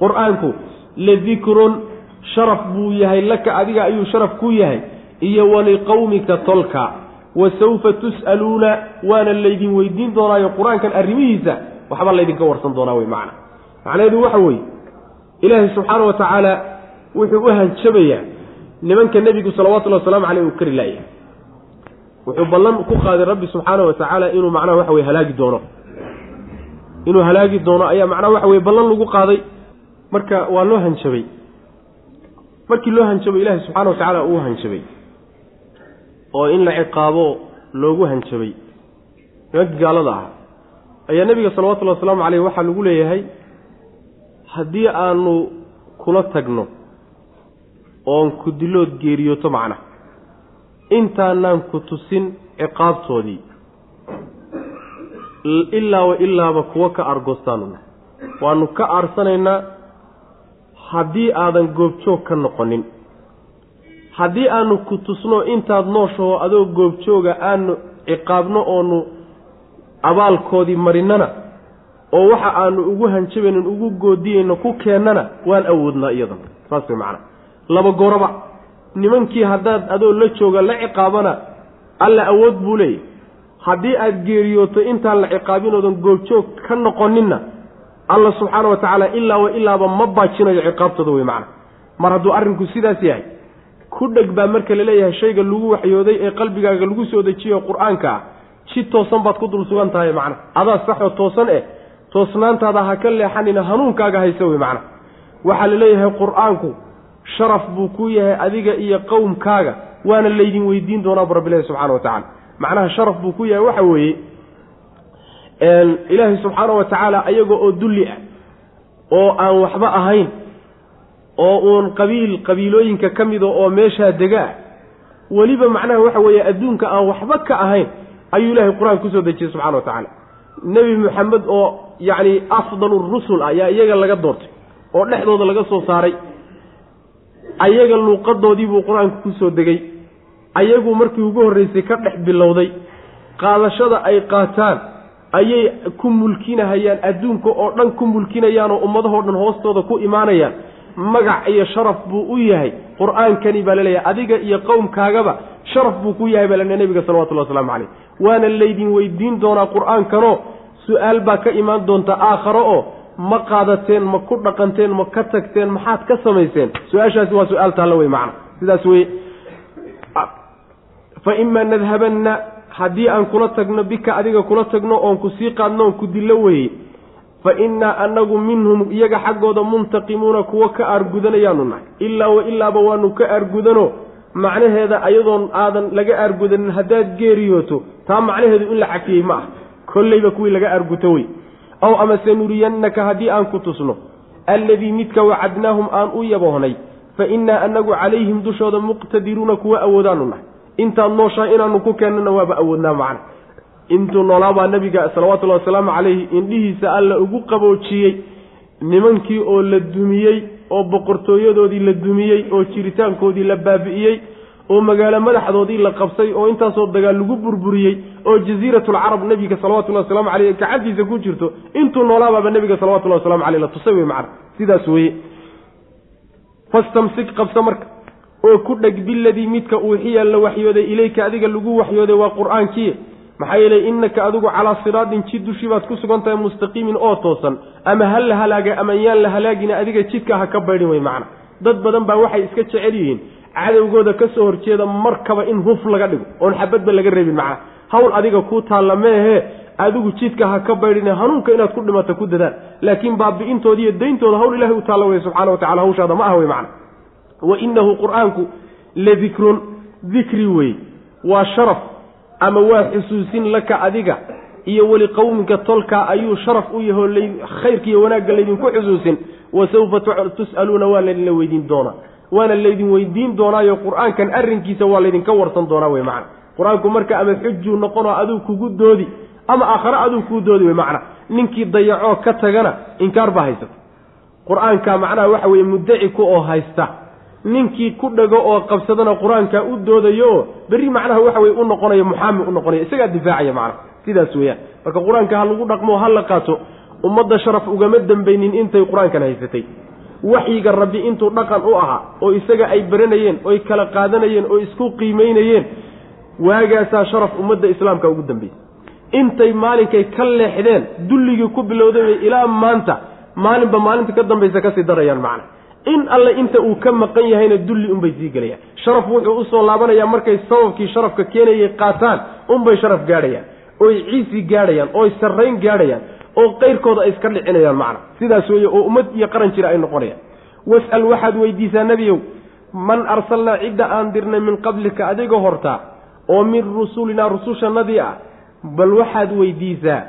[SPEAKER 1] qur'aanku ladikrun sharaf buu yahay laka adiga ayuu sharaf ku yahay iyo waliqowmika tolka wa sawfa tus'aluuna waana laydin weydiin doonaayo qur'aankan arrimihiisa waxba laydinka warsan doonaa wey macna macnaheedu waxa weeye ilaahay subxaana wa tacaala wuxuu u hanjabayaa nimanka nebigu salawatullahi wasalaamu caleyh uu kari laayahay wuxuu ballan ku qaaday rabbi subxaana wa tacaala inuu macnaha waxa weye halaagi doono inuu halaagi doono ayaa macnaha waxa weye ballan lagu qaaday marka waa loo hanjabay. Markii loo hanjabay ilaahay subxaana wa tacaala uu hanjabay. Oo in la ciqaabo loogu hanjabay. Nimankii gaalada ah. Ayaa nebiga salawatullahi wasalaamu caleyh waxaa lagu leeyahay haddii aanu kula tagno oon ku dilood geeriyooto macna. Intaanaan ku tusin ciqaabtoodii. Ilaa wa ilaaba kuwo ka argoostaanuna waanu ka aarsanaynaa haddii aadan goobjoog ka noqonin. Haddii aanu ku tusno intaad nooshaho adoo goobjooga aanu ciqaabno oonu abaalkoodii marinnana oo waxa aanu ugu hanjabaynin ugu goodiyeyno ku keennana waan awoodnaa iyadan. Saas way macana laba goraba nimankii haddaad adoo la jooga la ciqaabana alla awood buu leeyahy haddii aad geeriyooto intaan la ciqaabinoodan goobjoog ka noqoninna alla subxaana wa tacaala ilaa wa ilaaba ma baajinayo ciqaabtooda wey macana mar hadduu arrinku sidaas yahay ku dheg baa marka la leeyahay shayga lagu waxyooday ee qalbigaaga lagu soo dejiyo qur'aanka ah si toosan baad ku dul sugan tahay macna. Adaa saxoo toosan eh toosnaantaada ha ka leexanina hanuunkaaga haysa wey macna. Waxaa la leeyahay qur'aanku sharaf buu ku yahay adiga iyo qowmkaaga waana laydin weydiin doonaa bu rabbilahi subxana wa tacala macnaha sharaf buu ku yahay waxa weeye ilaahay subxaana wa tacaala ayaga oo dulli ah oo aan waxba ahayn oo uun qabiil qabiilooyinka ka mida oo meeshaa dega ah weliba macnaha waxa weeye adduunka aan waxba ka ahayn ayuu ilahay qur'aanka ku soo dejiyey subxana wa tacaala nebi moxamed oo yacni afdalu rusul ah iyaga laga doortay oo dhexdooda laga soo saaray. Ayaga luuqadoodii buu qur'aanku ku soo degay. Ayagu markii ugu horreysay ka dhex bilowday qaadashada ay qaataan ayay ku mulkinahayaan adduunka oo dhan ku mulkinayaan oo ummadahoo dhan hoostooda ku imaanayaan. Magac iyo sharaf buu u yahay qur'aankani baa la leeyahay adiga iyo qowmkaagaba sharaf buu ku yahay baa lale nebiga salawatullahi waslamu caleyh waana laydin weydiin doonaa qur'aankanoo su'aal baa ka imaan doonta aakharo oo ma qaadateen ma ku dhaqanteen ma ka tagteen maxaad ka samayseen? Su'aashaasi waa su'aal taalla wey macna. Sidaas weye fa imaa nadhabanna haddii aan kula tagno bika adiga kula tagno oon ku sii qaadno oon ku dillo weye fa innaa annagu minhum iyaga xaggooda muntaqimuuna kuwo ka aargudanayaanu nahay ilaa wa ilaaba waanu ka aargudano macnaheeda ayadoon aadan laga aargudanin haddaad geeriyooto taa macnaheedu in la cafiyey ma ah. Kollayba kuwii laga aarguto wey aw amase nuriyannaka haddii aan ku tusno alladii midka wacadnaahum aan u yaboohnay fa innaa annagu calayhim dushooda muqtadiruuna kuwa awoodaanu nahay intaad nooshahay inaanu ku keennana waaba awoodnaa macna intuu noolaabaa nabiga salawatullahi wasalaamu calayhi indhihiisa alla ugu qaboojiyey nimankii oo la dumiyey oo boqortooyadoodii la dumiyey oo jiritaankoodii la baabi'iyey oo magaalo madaxdoodii la qabsay oo intaasoo dagaal lagu burburiyey oo jasiiratulcarab nebiga salawatullahi waslamu caleyh gacantiisa ku jirto intuu noolaabaaba nebiga salawatullahi waslamu caleyh la tusay wey macna sidaas weeye. Fastamsik qabsa marka oo ku dheg biladii midka uuxiya la waxyooday ilayka adiga lagu waxyooday waa qur'aankii. Maxaa yeelay innaka adigu calaa siraatin jid dushii baad ku sugan tahay mustaqiimin oo toosan. Ama ha la halaaga ama yaan la halaagina adiga jidka ha ka baydhin wey macna. Dad badan baa waxay iska jecel yihiin cadowgooda ka soo horjeeda markaba in huf laga dhigo oon xabadba laga reebin macna. Hawl adiga kuu taalla meehe adigu jidka ha ka baydhine hanuunka inaad ku dhimata ku dadaal laakiin baabi'intooda iyo dayntooda hawl ilahay u taalla wey subxana wa tacala hawshaada ma ah wey macna wa inahu qur'aanku ladikrun dikri wey waa sharaf ama waa xusuusin laka adiga iyo weli qowminka tolkaa ayuu sharaf u yaho khayrka iyo wanaagga laydinku xusuusin. Wa sawfa tus'aluuna waa laydinla weydiin doonaa. Waana laydin weydiin doonaayo qur'aankan arrinkiisa waa laydinka warsan doonaa wey macna. Qur'aanku marka ama xujuu noqonoo aduu kugu doodi ama aakhare aduu kuu doodi wey macna. Ninkii dayacoo ka tagana inkaar baa haysata qur'aanka macnaha waxa weeye muddaci ku oo haysta ninkii ku dhago oo qabsadana qur'aanka u doodayo oo berri macnaha waxa weye u noqonayo muxaami u noqonayo isagaa difaacaya macnaha. Sidaas weeyaan. Marka qur'aanka ha lagu dhaqmo ha la qaato ummadda sharaf ugama dambaynin intay qur'aankan haysatay. Waxyiga rabbi intuu dhaqan u ahaa oo isaga ay baranayeen oy kala qaadanayeen oo isku qiimaynayeen waagaasaa sharaf ummadda islaamka ugu dambaysay intay maalinkay ka leexdeen dulligii ku bilowday ilaa maanta maalinba maalinta ka dambaysa ka sii darayaan macna in alle inta uu ka maqan yahayna dulli unbay sii gelayaan. Sharaf wuxuu u soo laabanayaa markay sababkii sharafka keenayay qaataan unbay sharaf gaadhayaan. Oy ciisi gaadhayaan oy sarrayn gaadhayaan oo qayrkooda ay iska dhicinayaan macna. Sidaas weeye oo ummad iyo qaran jira ay noqonayaan. Was'al waxaad weydiisaa nebiyow man arsalnaa cidda aan dirnay min qablika adiga hortaa oo min rusulinaa rusushannadii ah bal waxaad weydiisaa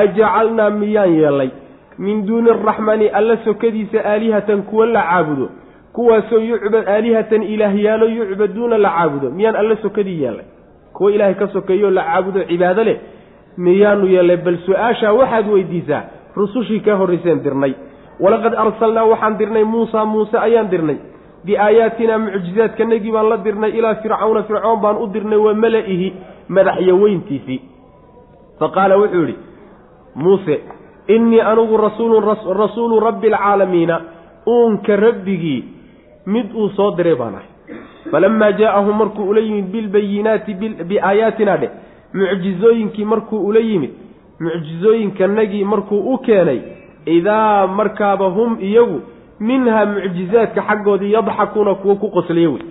[SPEAKER 1] ajacalnaa miyaan yeellay min duuni araxmaani alla sokadiisa aalihatan kuwa la caabudo. Kuwaasoo yucbad aalihatan ilaahyaalo yucbaduuna la caabudo. Miyaan alla sokadii yeellay kuwa ilaahay ka sokeeyo la caabudo cibaado leh? Miyaanu yeellay bal su'aashaa waxaad weydiisaa? Rusushii kaa horrayseen dirnay. Walaqad arsalnaa waxaan dirnay muusa muuse ayaan dirnay. Biaayaatina mucjizaadkanagii baan la dirnay ilaa fircawna. Fircoon baan u dirnay wa mala-ihi madaxyaweyntiisii fa qaala wuxuu yidhi muuse innii anugu rasuulun rasuulu rabbi alcaalamiina uunka rabbigii mid uu soo diray baan ahay. Falamaa jaa'ahum markuu ula yimid bilbayinaati biaayaatina dheh mucjizooyinkii markuu ula yimid mucjizooyinkanagii markuu u keenay idaa markaaba hum iyagu minhaa mucjizaadka xaggoodii yadxakuuna kuwo ku qoslaya wey.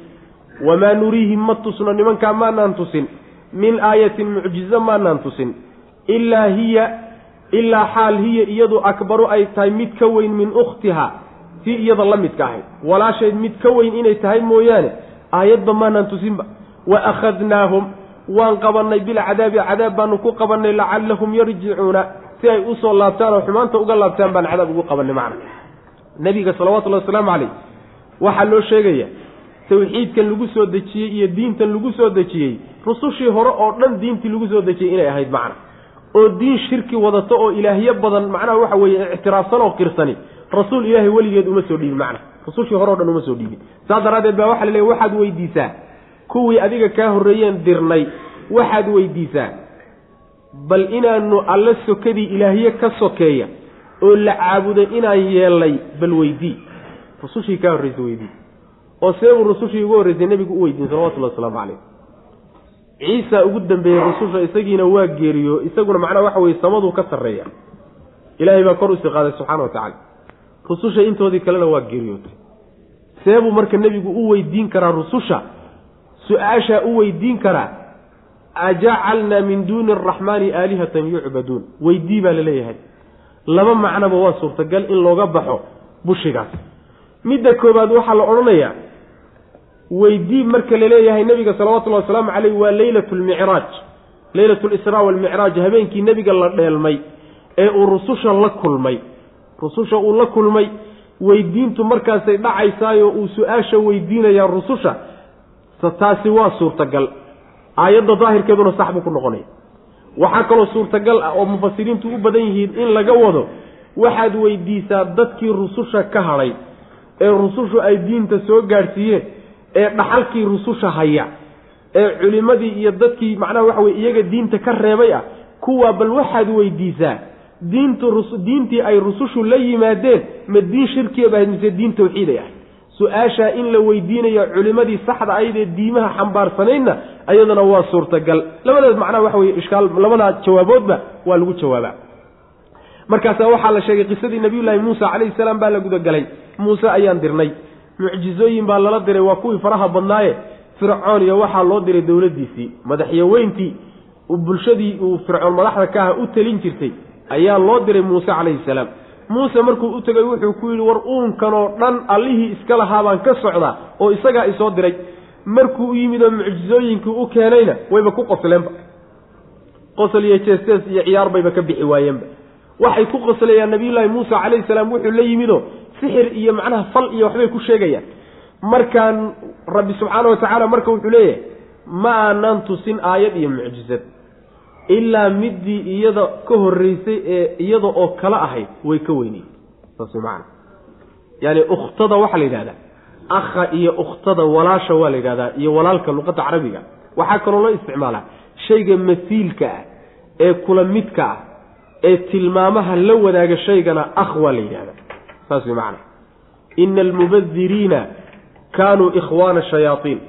[SPEAKER 1] Wamaa nuriihim ma tusno nimankaa maanaan tusin. Min aayatin mucjizo maanaan tusin. Ilaa hiya ilaa xaal hiya iyadu akbaru ay tahay mid ka weyn min ukhtiha tii iyada la midka ahayd. Walaashayd mid ka weyn inay tahay mooyaane. Aayadba maanaan tusinba. Wa akhadnaahum waan qabannay bilcadaabi cadaab baanu ku qabannay lacallahum yarjicuuna si ay u soo laabtaan oo xumaanta uga laabtaan baan cadaab ugu qabannay macna. Nebiga salawatullahi wasalaamu calayh waxaa loo sheegaya tawxiidkan lagu soo dejiyey iyo diintan lagu soo dejiyey rusushii hore oo dhan diintii lagu soo dejiyey inay ahayd macna oo diin shirki wadato oo ilaahyo badan macnaha waxa weeye ictiraafsan oo qirsani rasuul ilaahay weligeed uma soo dhiibin macna rusushii hore o dhan uma soo dhiibin. Saas daraaddeed baa waxa la leeya waxaad weydiisaa kuwii adiga kaa horreeyeen dirnay waxaad weydiisaa bal inaanu alla sokadii ilaahye ka sokeeya oo la caabuday inaan yeelnay bal weydii. Rusushii kaa horreysa weydii. Oo seebuu rusushii ugu horreysay nebigu u weydiin salawatullahi wasalaamu calayh ciisa ugu dambeeyey rususha isagiina waa geeriyo isaguna macnaha waxa weye samaduu ka sarreeya. Ilaahay baa kor u sii qaaday subxaana wa tacaala. Rususha intoodii kalena waa geeriyootay seebuu marka nebigu u weydiin karaa rususha su'aashaa u weydiin karaa ajacalnaa min duuni araxmaani aalihatan yucbaduun. Weydii baa la leeyahay laba macnoba waa suurtagal in looga baxo bushigaas. Midda koobaad waxaa la odhanayaa weydii marka la leeyahay nebiga salawatullahi wasalaamu caleyh waa leylatu lmicraaj leylatu lisraa walmicraaj habeenkii nebiga la dheelmay ee uu rususha la kulmay. Rususha uu la kulmay weydiintu markaasay dhacaysaayo uu su'aasha weydiinayaa rususha. Taasi waa suurtagal. Aayadda daahirkeeduna sax buu ku noqonaya. Waxaa kaloo suurtagal ah oo mufasiriintu u badan yihiin in laga wado waxaad weydiisaa dadkii rususha ka hadhay ee rusushu ay diinta soo gaadhsiiyeen ee dhaxalkii rususha haya ee culimmadii iyo dadkii macnaha waxa weye iyaga diinta ka reebay ah kuwaa bal waxaad weydiisaa diintu diintii ay rusushu la yimaadeen ma diin shirkiya ahayd mise diin tawxiiday ahayd. Su'aashaa in la weydiinayo culimadii saxda aydee diimaha xambaarsanaydna ayadana waa suurtagal. Labadaas macnaha waxa weye ishkaal labadaa jawaaboodba waa lagu jawaabaa. Markaasa waxaa la sheegay qisadii nabiyullaahi muusa calayhi salaam baa la gudagalay muuse ayaan dirnay mucjizooyin baa lala diray waa kuwii faraha badnaaye. Fircoon iyo waxaa loo diray dowladdiisii madaxyaweyntii bulshadii uu fircoon madaxda ka aha u telin jirtay ayaa loo diray muuse calayhi salaam. Muuse markuu u tegay wuxuu ku yidhi war uunkanoo dhan allihii iska lahaa baan ka socdaa oo isagaa isoo diray. Markuu u yimid oo mucjizooyinkii u keenayna wayba ku qosleenba. Qosol iyo jeestees iyo ciyaar bayba ka bixi waayeenba waxay ku qoslayaan nabiyullaahi muusa calayhi salaam wuxuu la yimidoo sixir iyo macnaha fal iyo waxbay ku sheegayaan. Markaan rabbi subxaana wa tacaala marka wuxuu leeyahay ma aanan tusin aayad iyo mucjizad. Ilaa middii iyada ka horreysay ee iyada oo kala ahayd way ka weyniyey saas macana yaani ukhtada waxaa la yidhahdaa akha iyo ukhtada walaasha waa la yidhahdaa iyo walaalka luqadda carabiga. Waxaa kaloo loo isticmaalaa shayga masiilka ah ee kula midka ah ee tilmaamaha la wadaaga shaygana akh waa la yidhahdaa saas way macana ina almubadiriina kaanuu ikhwaana shayaaiin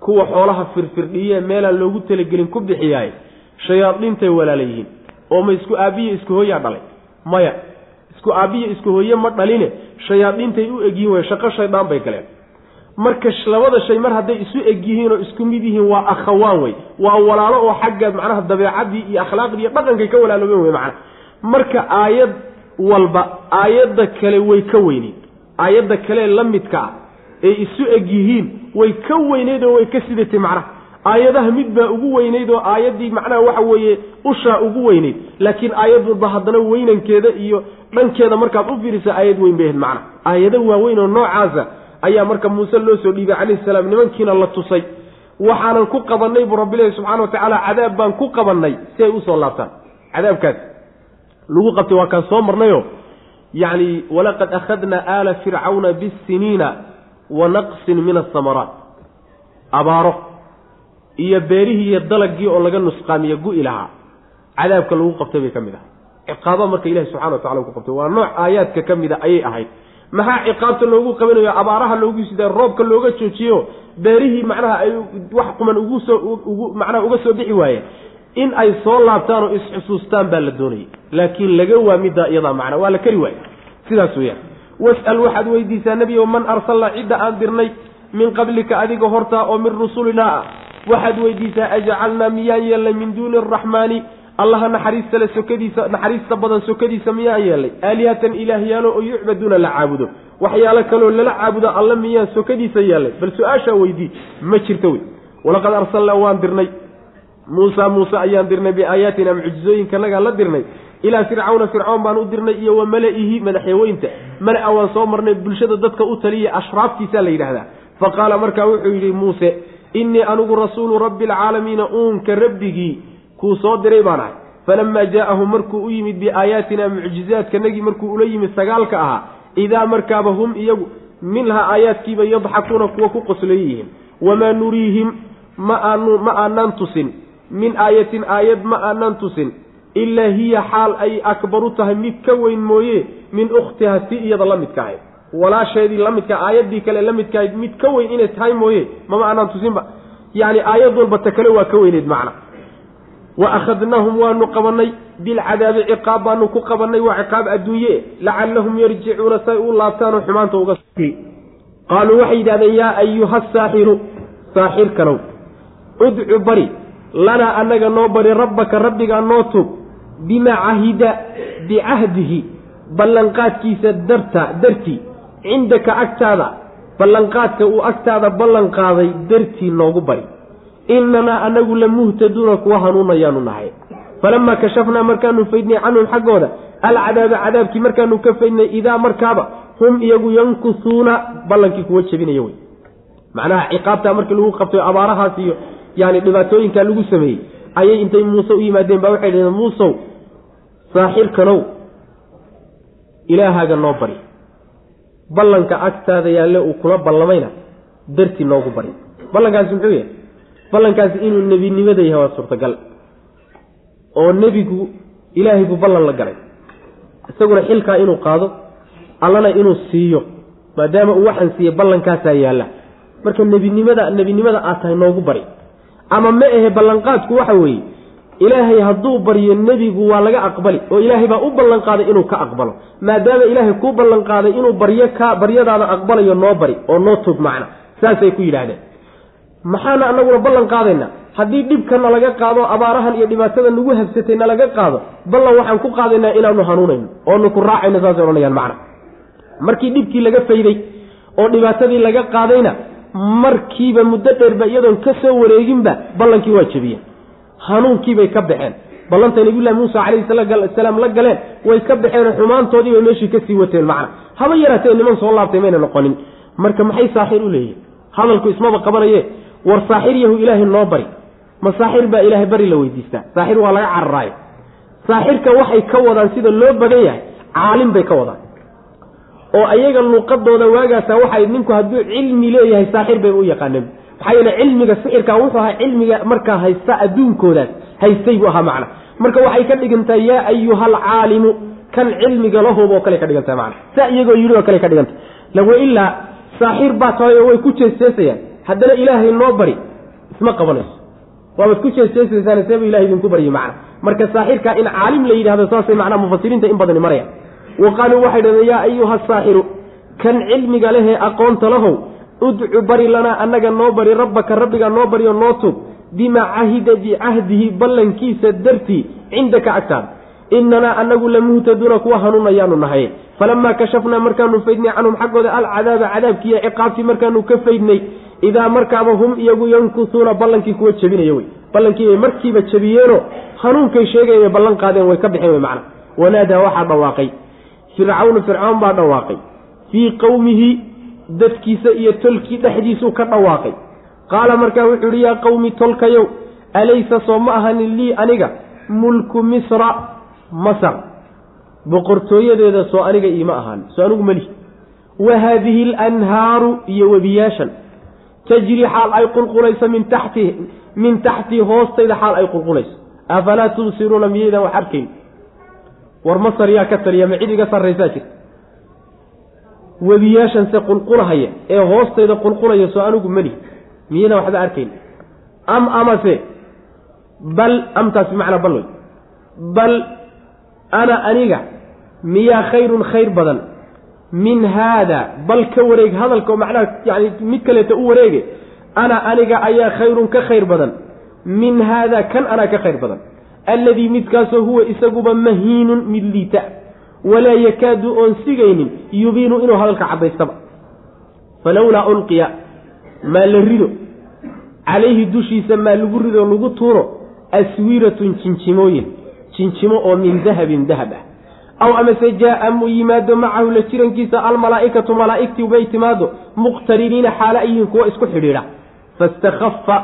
[SPEAKER 1] kuwa xoolaha firfirdhiye meelaan loogu talagelin ku bixiyaay shayaadiintay walaala yihiin oo ma isku aabbiyo isku hooyaa dhalay? Maya isku aabbiyo isku hooye ma dhaline? Shayaadiintay u egyihin way shaqo shaydaan bay galeen. Marka labada shay mar hadday isu eg yihiin oo isku mid yihiin waa akhawaan wey waa walaalo oo xagga macnaha dabeecadii iyo akhlaaqdii iyo dhaqankay ka walaaloobeen wey macnaha marka aayad walba aayadda kale way ka weyneyd aayadda kale la midka ah ee isu eg yihiin way ka weyneyd oo way ka sidatay macnaha. Aayadaha mid baa ugu weyneyd oo aayaddii macnaha waxa weeye ushaa ugu weyneyd laakiin aayad walba haddana weynankeeda iyo dhankeeda markaad u fiirisa aayad weyn bay ahayd macnaha. Aayado waaweyn oo noocaasa ayaa marka muuse loo soo dhiibay calayhi salaam nimankiina la tusay. Waxaanan ku qabannay buu rabbilahi subxana wa tacaala cadaab baan ku qabannay si ay u soo laabtaan. Cadaabkaas lagu qabtay waa kaan soo marnayo. Yacni walaqad akhadna aala fircawna bisiniina wa naqsin min asamaraat abaaro iyo beerihii iyo dalagii oo laga nusqaamiyo gu-i lahaa cadaabka lagu qabtay bay ka mid ahay ciqaaba marka ilahi subxana wa tacala ku qabtay. Waa nooc aayaadka ka mida ayay ahayd. Maxaa ciqaabta loogu qabanayo abaaraha loogu sidaa roobka looga joojiyo beerihii macnaha ay wax quman ugu soo ugu macnaha uga soo bixi waaye in ay soo laabtaan oo isxusuustaan baa la doonayay. Laakiin laga waa middaa iyadaa macna waa la keri waaye sidaas weeyaan. Was'al waxaad weydiisaa nebiyow man arsalna cidda aan dirnay min qablika adiga hortaa oo min rusulinaa ah. Waxaad weydiisaa ajcalnaa miyaan yeelnay min duuni araxmaani allaha naxariista le sokadiisa naxariista badan sokadiisa miyaan yeelnay aalihatan ilaahyaalo oo yucbaduuna la caabudo. Waxyaalo kaloo lala caabudo alla miyaan sokadiisa yeelnay bal su'aashaa weydii ma jirto wey. Walaqad arsalnaa waan dirnay muusa muuse ayaan dirnay biaayaatina mucjizooyinkanagaan la dirnay. Ilaa fircawna fircoon baan u dirnay iyo wa mala-ihi madaxyaweynta mala-a waan soo marnay bulshada dadka u taliya ashraaftiisaa la yidhaahdaa fa qaala markaa wuxuu yidhi muuse innii anigu rasuulu rabbi alcaalamiina uunka rabbigii kuu soo diray baan ahay. Falamaa jaa'ahu markuu u yimid biaayaatina mucjizaadkanagii markuu ula yimid sagaalka ahaa idaa markaaba hum iyagu minhaa aayaadkiiba yadxakuuna kuwa ku qoslaya yihiin wamaa nuriihim ma aanu ma aanaan tusin min aayatin aayad ma aanaan tusin ilaa hiya xaal ay akbaru tahay mid ka weyn mooye min ukhtiha si iyada la midka ahayd. Walaasheedii la midka aayaddii kale la midka ahayd mid ka weyn inay tahay mooye mama aanaan tusinba yacni aayad walba ta kale waa ka weyneyd macna. Wa akhadnaahum waanu qabanay bilcadaabi ciqaab baanu ku qabanay waa ciqaab adduunye lacallahum yarjicuuna say u laabtaanoo xumaanta uga qaaluu waxay yidhahdeen yaa ayuha saaxiru saaxirkanow udcu bari lanaa annaga noo bari rabbaka rabbigaa noo tug bimaa cahida bicahdihi ballanqaadkiisa darta dartii cindaka agtaada ballanqaadka uu agtaada ballan qaaday dartii noogu bari. Inanaa anagu la muhtaduuna kuwa hanuunayaanu nahay. Falamaa kashafnaa markaanu faydnay canhum xaggooda alcadaaba cadaabkii markaanu ka faydnay idaa markaaba hum iyagu yankusuuna ballankii kuwa jebinaya wey. Macnaha ciqaabtaa markii lagu qabtay abaarahaas iyo yani dhibaatooyinkaa lagu sameeyey ayay intay muuse u yimaadeen baa waxay dhaheen muusow saaxirkanow ilaahaaga noo bari. Ballanka agtaada yaalle uu kula ballamayna dartii noogu bari. Ballankaasi muxuu yahay? Ballankaasi inuu nebinimada yahay waa suurtagal oo nebigu ilaahay buu ballan la galay. Isaguna xilkaa inuu qaado allana inuu siiyo maadaama uu waxaan siiyey ballankaasaa yaalla. Marka nebinimada nebinimada aad tahay noogu bari ama ma ahe ballanqaadku waxa weeye ilaahay hadduu baryo nebigu waa laga aqbali oo ilaahay baa u ballanqaaday inuu ka aqbalo. Maadaama ilaahay kuu ballanqaaday inuu baryo ka baryadaada aqbalayo noo bari oo noo tog macna. Saasay ku yidhaahdeen. Maxaana anaguna ballan qaadaynaa haddii dhibka nalaga qaado abaarahan iyo dhibaatada nagu habsatay nalaga qaado ballan waxaan ku qaadaynaa inaanu hanuunayno oonu ku raacayno saasay odhanayaan macna. Markii dhibkii laga fayday oo dhibaatadii laga qaadayna markiiba muddo dheerba iyadoon ka soo wareeginba ballankii waa jebiyeen. Hanuunkiibay ka baxeen. Ballantay nabiyullahi muusa calayhi salaam la galeen way ka baxeen xumaantoodii bay meeshii ka sii wateen. Macna haba yaraatee niman soo laabtay mayna noqonin. Marka maxay saaxiir u leeyihiin hadalku ismaba qabanaye war saaxir yahu ilaahay noo bari. Ma saaxir baa ilaahay bari la weydiistaa. Saaxir waa laga cararaayo. Saaxirka waxay ka wadaan sida loo badan yahay caalim bay ka wadaan oo ayaga luuqadooda waagaasa waxay ninku hadduu cilmi leeyahay saaxir bay u yaqaaneen. Maxaa yeele cilmiga sixirka wuxuu ahaa cilmiga markaa haysta adduunkoodaas haystay buu ahaa macna. Marka waxay ka dhigantahay yaa ayuha alcaalimu kan cilmiga lahoob oo kale ka dhigantahay macna. Saa iyagoo yidhi oo kale ka dhigantay lawa ilaa saaxir baa tahay oo way ku jeesjeesayaan. Haddana ilaahay noo bari isma qabanayso. Waabaad ku jeesjeesaysaan seeba ilahay idinku baryi macna. Marka saaxirka in caalim la yidhahdo saasay macnaa mufasiriinta in badani marayaan wa qaaluu waxay dhahdeen yaa ayuha saaxiru
[SPEAKER 2] kan cilmiga lehee aqoonta lahow udcu bari lanaa annaga noo bari rabbaka rabbigaa noo bariyo noo tub bimaa cahida bicahdihi ballankiisa dartii cindaka agtaada inanaa anagu lamuhtaduuna kuwa hanuunayaanu nahay falamaa kashafnaa markaanu faydnay canhum xaggooda alcadaaba cadaabkiiyo ciqaabtii markaanu ka faydnay idaa markaaba hum iyagu yankusuuna ballankii kuwa jebinaya wey ballankii bay markiiba jebiyeenoo hanuunkay sheegayen ballan qaadeen way ka bixeen wey macna wanaadaa waxaa dhawaaqay fircawnu fircoon baa dhawaaqay. Fii qowmihi dadkiisa iyo tolkii dhexdiisuu ka dhawaaqay. Qaala markaa wuxuu ihi yaa qowmi tolkayow alaysa soo ma ahanin lii aniga? Mulku misra masar. Boqortooyadeeda soo aniga iima ahaan soo anigu meli wa haadihi alanhaaru iyo webiyaashan. Tajri xaal ay qulqulayso min taxti min taxtii hoostayda xaal ay qulqulayso. Afalaa tubsiruuna miyaydaan wax arkayn war masar yaa ka taliya ma cid iga sarraysaa jirta webiyaashanse qulqulahaya ee hoostayda qulqulaya soo anigu meli miyaydaan waxba arkayn am amase bal amtaas bimacnaa bal wey bal ana aniga miyaa khayrun khayr badan. Min haada bal ka wareeg hadalka oo macnaha yani mid kaleeta u wareege ana aniga ayaa khayrun ka khayr badan. Min haada kan anaa ka khayr badan alladii midkaasoo huwa isaguba mahiinun mid liita walaa yakaadu oon sigaynin yubiinu inuu hadalka caddaystaba. Falowlaa ulqiya maa la rido calayhi dushiisa maa lagu rido lagu tuuro aswiratun jinjimooyin jinjimo oo min dahabin dahab ah. Aw amase jaa-a mu yimaado macahu la jirankiisa almalaa'ikatu malaa'igtii bay timaado muqtariniina xaala yihiin kuwa isku xidhiidha. Fastakhafa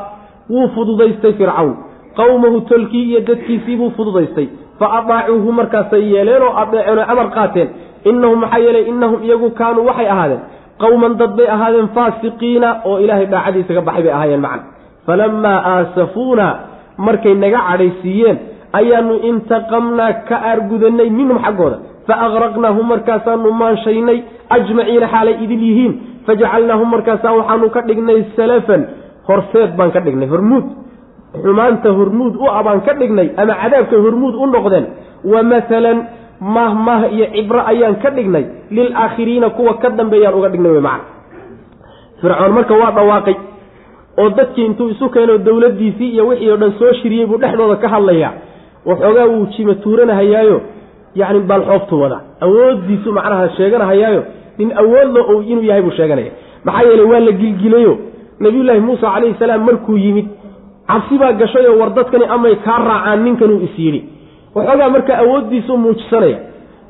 [SPEAKER 2] wuu fududaystay fircawn qowmahu tolkii iyo dadkiisii buu fududaystay. Fa adaacuuhu markaasay yeeleen oo adeeceen oo amar qaateen. Innahum maxaa yeelay innahum iyagu kaanuu waxay ahaadeen. Qowman dad bay ahaadeen faasiqiina oo ilaahay dhaacadiisaga baxay bay ahaayeen macna falamaa aasafuuna markay naga cadhaysiiyeen ayaanu intaqamnaa ka aargudanay minhum xaggooda. Fa aqraqnaahum markaasaanu maanshaynay ajmaciina xaalay idil yihiin. Fajacalnaahum markaasaa waxaanu ka dhignay salafan. Horseed baan ka dhignay hormuud xumaanta hormuud u a baan ka dhignay ama cadaabkay hormuud u noqdeen wa masalan mahmah iyo cibro ayaan ka dhignay lilaakhiriina kuwa ka dambeeyaan uga dhignay wey macana fircoon marka waa dhawaaqay oo dadkii intuu isu keeno dowladdiisii iyo wixii oo dhan soo shiriyey buu dhexdooda ka hadlayaa waxoogaa wuu jima tuuranahayaayo yacni baalxooftu wada awooddiisu macnaha sheeganahayaayo nin awoodlo inuu yahay buu sheeganaya. Maxaa yeeley waa la gilgilayo. Nabiyullaahi muusa calayhi salaam markuu yimid cabsi baa gashayoo war dadkani amay kaa raacaan ninkanuu is yidhi. Waxoogaa marka awooddiisuu muujisanaya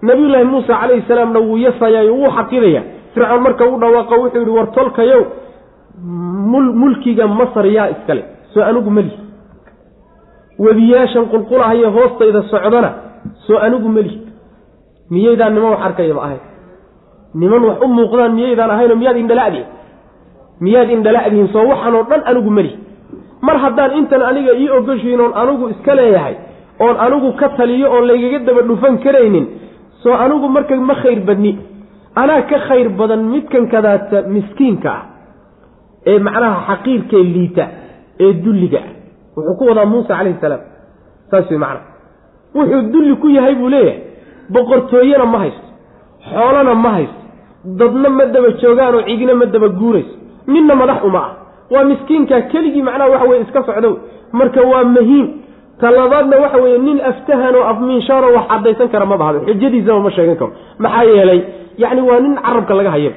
[SPEAKER 2] nabiyullaahi muusa calayhi salaamna wuu yasayaayo wuu xaqidaya fircoon marka u dhawaaqo wuxuu yidhi war tolkayow mulkiga masar yaa iskale soo anigu meli webiyaashan qulqulahayo hoostayda socdana soo anigu meli miyaydaan niman wax arkayaba ahayn niman wax u muuqdaan miyaydaan ahaynoo miyaad indhala'dihin miyaad indhala'dihin soo waxaan oo dhan anigu meli mar haddaan intan aniga ii ogoshiin oon anigu iska leeyahay oon anigu ka taliyo oon laygaga daba dhufan karaynin soo anigu marka ma khayr badni. Anaa ka khayr badan midkan kadaata miskiinka ah ee macnaha xaqiirkee liita ee dulliga ah. Wuxuu ku wadaa muusa calayhi salaam. Saas wey macnaha wuxuu dulli ku yahay buu leeyahay boqortooyena ma haysto xoolana ma haysto dadna ma daba joogaan oo cidina ma daba guurayso ninna madax uma ah waa miskiinkaa keligii macnaha waxa weye iska socdo marka waa mahiin talabaadna waxa weeye nin aftahan oo afmiinshaanoo wax caddaysan kara ma bahdo xujadiisaba ma sheegan karo maxaa yeelay yacni waa nin carabka laga hayaba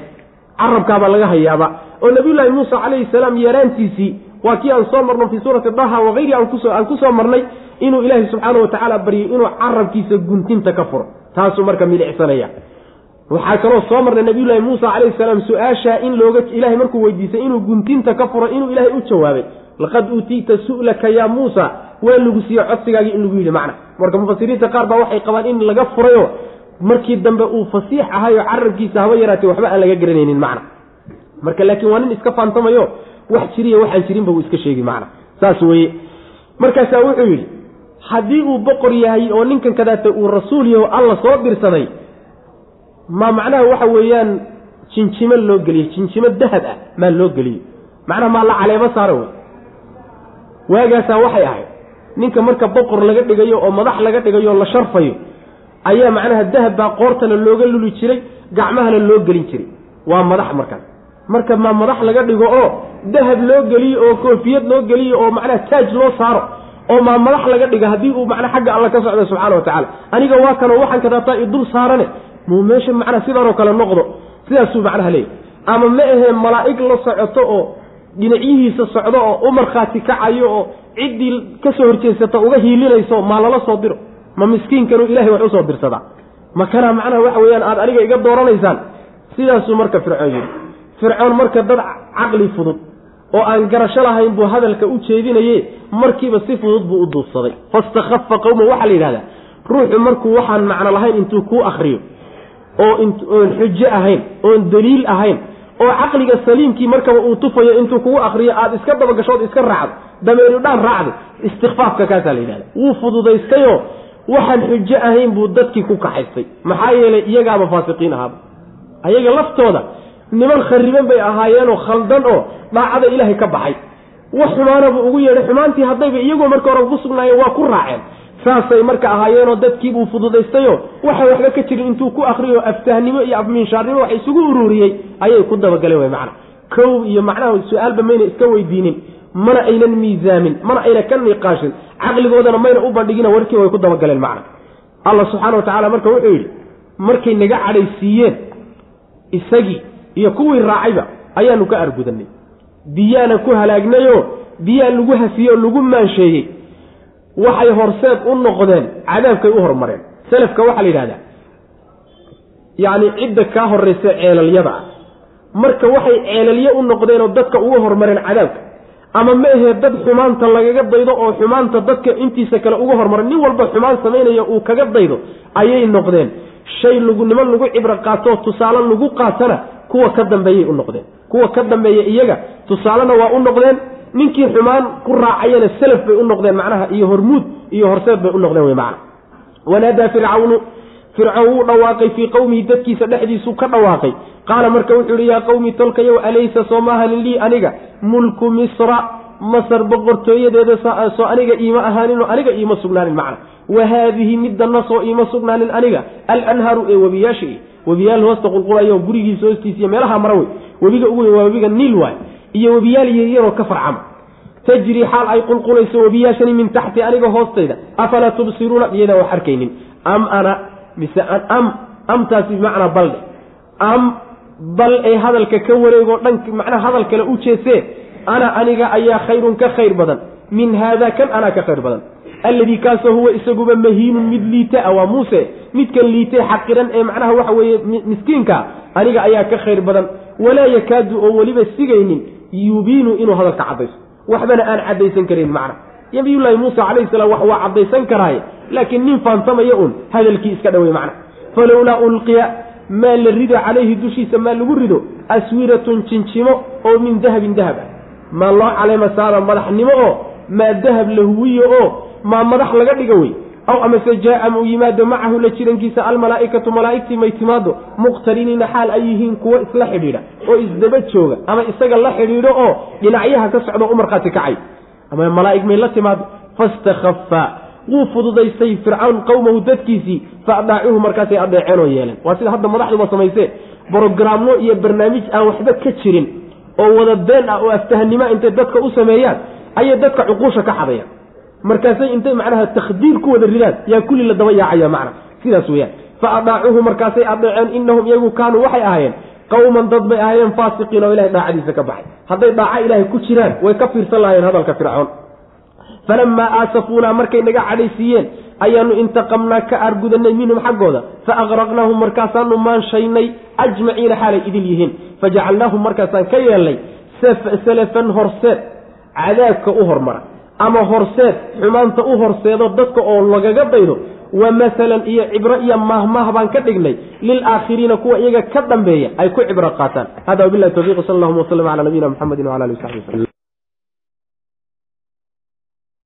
[SPEAKER 2] carabkaabaa laga hayaaba. Oo nabiyullaahi muusa calayhi salaam yeeraantiisii waa kii aan soo marno fii suurati daha wakayri aan aan ku soo marnay inuu ilaahay subxaana wa tacaala baryay inuu carabkiisa guntinta ka furo. Taasuu marka milicsanaya waxaa kaloo soo marnay nabiyullaahi muusa calayhi salaam su'aashaa in looga ilahay markuu weydiisay inuu guntinta ka furo inuu ilaahay u jawaabay laqad uutiita su'laka yaa muusa. Waa lagu siiye codsigaagii in lagu yidhi macna. Marka mufasiriinta qaar baa waxay qabaan in laga furayo markii dambe uu fasiix ahayo carabkiisa haba yaraatee waxba aan laga garanaynin macna. Marka laakiin waa nin iska faantamayo wax jiriya waxaan jirinba uu iska sheegi macna. Saas weeye. Markaasaa wuxuu yidhi haddii uu boqor yahay oo ninkan kadaata uu rasuul yaho alla soo dirsaday ma macnaha waxa weeyaan jinjimo loo geliyo? jinjimo dahab ah maa loo geliyo? macnaha maa la caleebo saaro wey. waagaasaa waxay ahayd. ninka marka boqor laga dhigayo oo madax laga dhigayo la sharfayo ayaa macnaha dahab baa qoortana looga luli jiray gacmahana loo gelin jiray. waa madax markaas marka ma madax laga dhigo oo dahab loo geliyo oo koofiyad loo geliyo oo macnaha taaj loo saaro oo maa madax laga dhiga haddii uu macnaa xagga alla ka socdo subxaana wa tacala aniga waa kanoo waxaan kadaataa idul saarane muu meesha macnaa sidaanoo kale noqdo sidaasuu macnaha leeyahy ama ma ahee malaa'ig la socoto oo dhinacyihiisa socdo oo u markhaati kacayo oo ciddii ka soo horjeedsata uga hiilinayso maa lala soo diro? Ma miskiinkanu ilahay wax u soo dirsadaa? Ma kanaa macnaha waxa weeyaan aada aniga iga dooranaysaan? Sidaasuu marka fircoon yidhi. Fircoon marka dad caqli fudud oo aan garasho lahayn buu hadalka u jeedinaye markiiba si fudud buu u duubsaday. Fastakhafa qowma waxaa la yidhahdaa ruuxu markuu waxaan macno lahayn intuu kuu akriyo oo oon xujo ahayn oon daliil ahayn oo caqliga saliimkii markaba uu tufayo intuu kugu akriyo aada iska dabagashood iska raacdo dameeri dhaan raacday istikfaafka kaasaa la yidhahda wuu fududaystayoo waxaan xujo ahayn buu dadkii ku kaxaystay. Maxaa yeelay iyagaaba faasiqiin ahaaba. Ayaga laftooda niman khariban bay ahaayeenoo khaldan oo daacada ilaahay ka baxay. Wax xumaana buu ugu yeedhay. Xumaantii haddayba iyagoo marka hore ku sugnaayeen waa ku raaceen saasay marka ahaayeenoo dadkiibuu fududaystayo. Waxa waxba ka jirin intuu ku akriyo aftahnimo iyo afmiinshaarnimo wax isugu ururiyey ayay ku dabagaleen wey macana kow iyo macnaha su'aalba mayna iska weydiinin mana aynan miisaamin mana ayna ka niqaashin. Caqligoodana mayna u bandhigina warkii way ku dabagaleen macna. Allah subxaana wa tacaala marka wuxuu yidhi markay naga cadhaysiiyeen isagii iyo kuwii raacayba ayaanu ka argudanay biyaana ku halaagnayoo biyaa lagu hafiyey oo lagu maansheeyey waxay horseed u noqdeen cadaabkay u hormareen. Selafka waxaa la yidhahdaa yacni cidda kaa horraysa ceelalyada ah. Marka waxay ceelalyo u noqdeenoo dadka ugu hormareen cadaabka ama ma ahee dad xumaanta lagaga daydo oo xumaanta dadka intiisa kale uga hormara nin walba xumaan samaynaya uu kaga daydo ayay noqdeen. Shay lagu niman lagu cibro qaatoo tusaale lagu qaatana kuwa ka dambeeyay u noqdeen. Kuwa ka dambeeya iyaga tusaalena waa u noqdeen ninkii xumaan ku raacayana selaf bay u noqdeen macnaha iyo hormuud iyo horseed bay u noqdeen wey macna. Wanaadaa fircawnu fircoon wuu dhawaaqay fii qowmihi dadkiisa dhexdiisuu ka dhawaaqay. Qaala marka wuxuu yihi yaa qowmi tolkayow alaysa soo maahanin lii aniga? Mulku misra masar boqortooyadeeda soo aniga iima ahaaninoo aniga iima sugnaanin macna. Wa haadihi middanna soo iima sugnaanin aniga alanhaaru ee webiyaasha webiyaal hoosta qulqulayo gurigiisa hoostiisa iyo meelaha mara wey webiga ugu waa webiga niil waay iyo webiyaal yaryaroo ka farcama tajri xaal ay qulqulayso webiyaashani min taxti aniga hoostayda. Afalaa tubsiruuna? Iyadaan wax arkaynin am ana mise am amtaasi bimacnaa baldhe am bal ee hadalka ka wareegoo dhan macnaha hadal kale u jeesee ana aniga ayaa khayrun ka khayr badan. Min haada kan anaa ka khayr badan. Alladii kaasoo huwa isaguba mahiinun mid liita a waa muuse. Midkan liitee xaqiran ee macnaha waxa weeye miskiinka aniga ayaa ka khayr badan. Walaa yakaadu oo weliba sigaynin yubiinu inuu hadalka caddayso waxbana aan caddaysan karin macna. Nabiyullaahi muusa calayhi salaam wax waa caddaysan karaaye laakiin nin faantamaya un hadalkii iska dhawey macna. Falowlaa ulqiya maa la rido calayhi dushiisa maa lagu rido? Aswiratun jinjimo oo min dahabin dahab. Ah maa loo caleema saara madaxnimo oo maa dahab la huwiyo oo maa madax laga dhiga wey aw amase jaa mu yimaado macahu la jirankiisa almalaa'ikatu malaa'igtii may timaado muqtariniina xaal ay yihiin kuwo isla xidhiidha oo isdaba jooga ama isaga la xidhiidho oo dhinacyaha ka socdo u markhaati kacay ama malaa'ig may la timaado fastakhafa wuu fududaystay fircawn qowmahu dadkiisii fa adaacuuhu markaasay adeeceen oo yeeleen waa sida hadda madaxduba samaysee brogramno iyo barnaamij aan waxba ka jirin oo wada been ah oo aftahanimo intay dadka u sameeyaan ayay dadka cuquusha ka xadayaan markaasay intay macnaha takhdiir ku wada ridaan yaa kulli la daba yaacaya macna. Sidaas weyaan fa adaacuuhu markaasay adeeceen inahum iyagu kaanuu waxay ahaayeen qawman dad bay ahaayeen faasiqiin oo ilahay daacadiisa ka baxay. Hadday daaco ilaahay ku jiraan way ka fiirsan lahaayeen hadalka fircoon. Falamaa aasafuunaa markay naga cadhaysiiyeen ayaanu intaqamnaa ka aargudanay minhum xaggooda. Fa aqraqnaahum markaasaanu maanshaynay ajmaciina xaalay idil yihiin. Fajacalnaahum markaasaan ka yeelnay salafan horseed cadaabka u hormara ama horseed xumaanta u horseedo dadka oo lagaga daydo wa masalan iyo cibro iyo mahmah baan ka dhignay. Lilaakhiriina kuwa iyaga ka dambeeya ay ku cibro qaataan. Hada wabilahi tawfiq sal allahuma waslm cala nabiyina mxamedi wala ali w saxbi wslm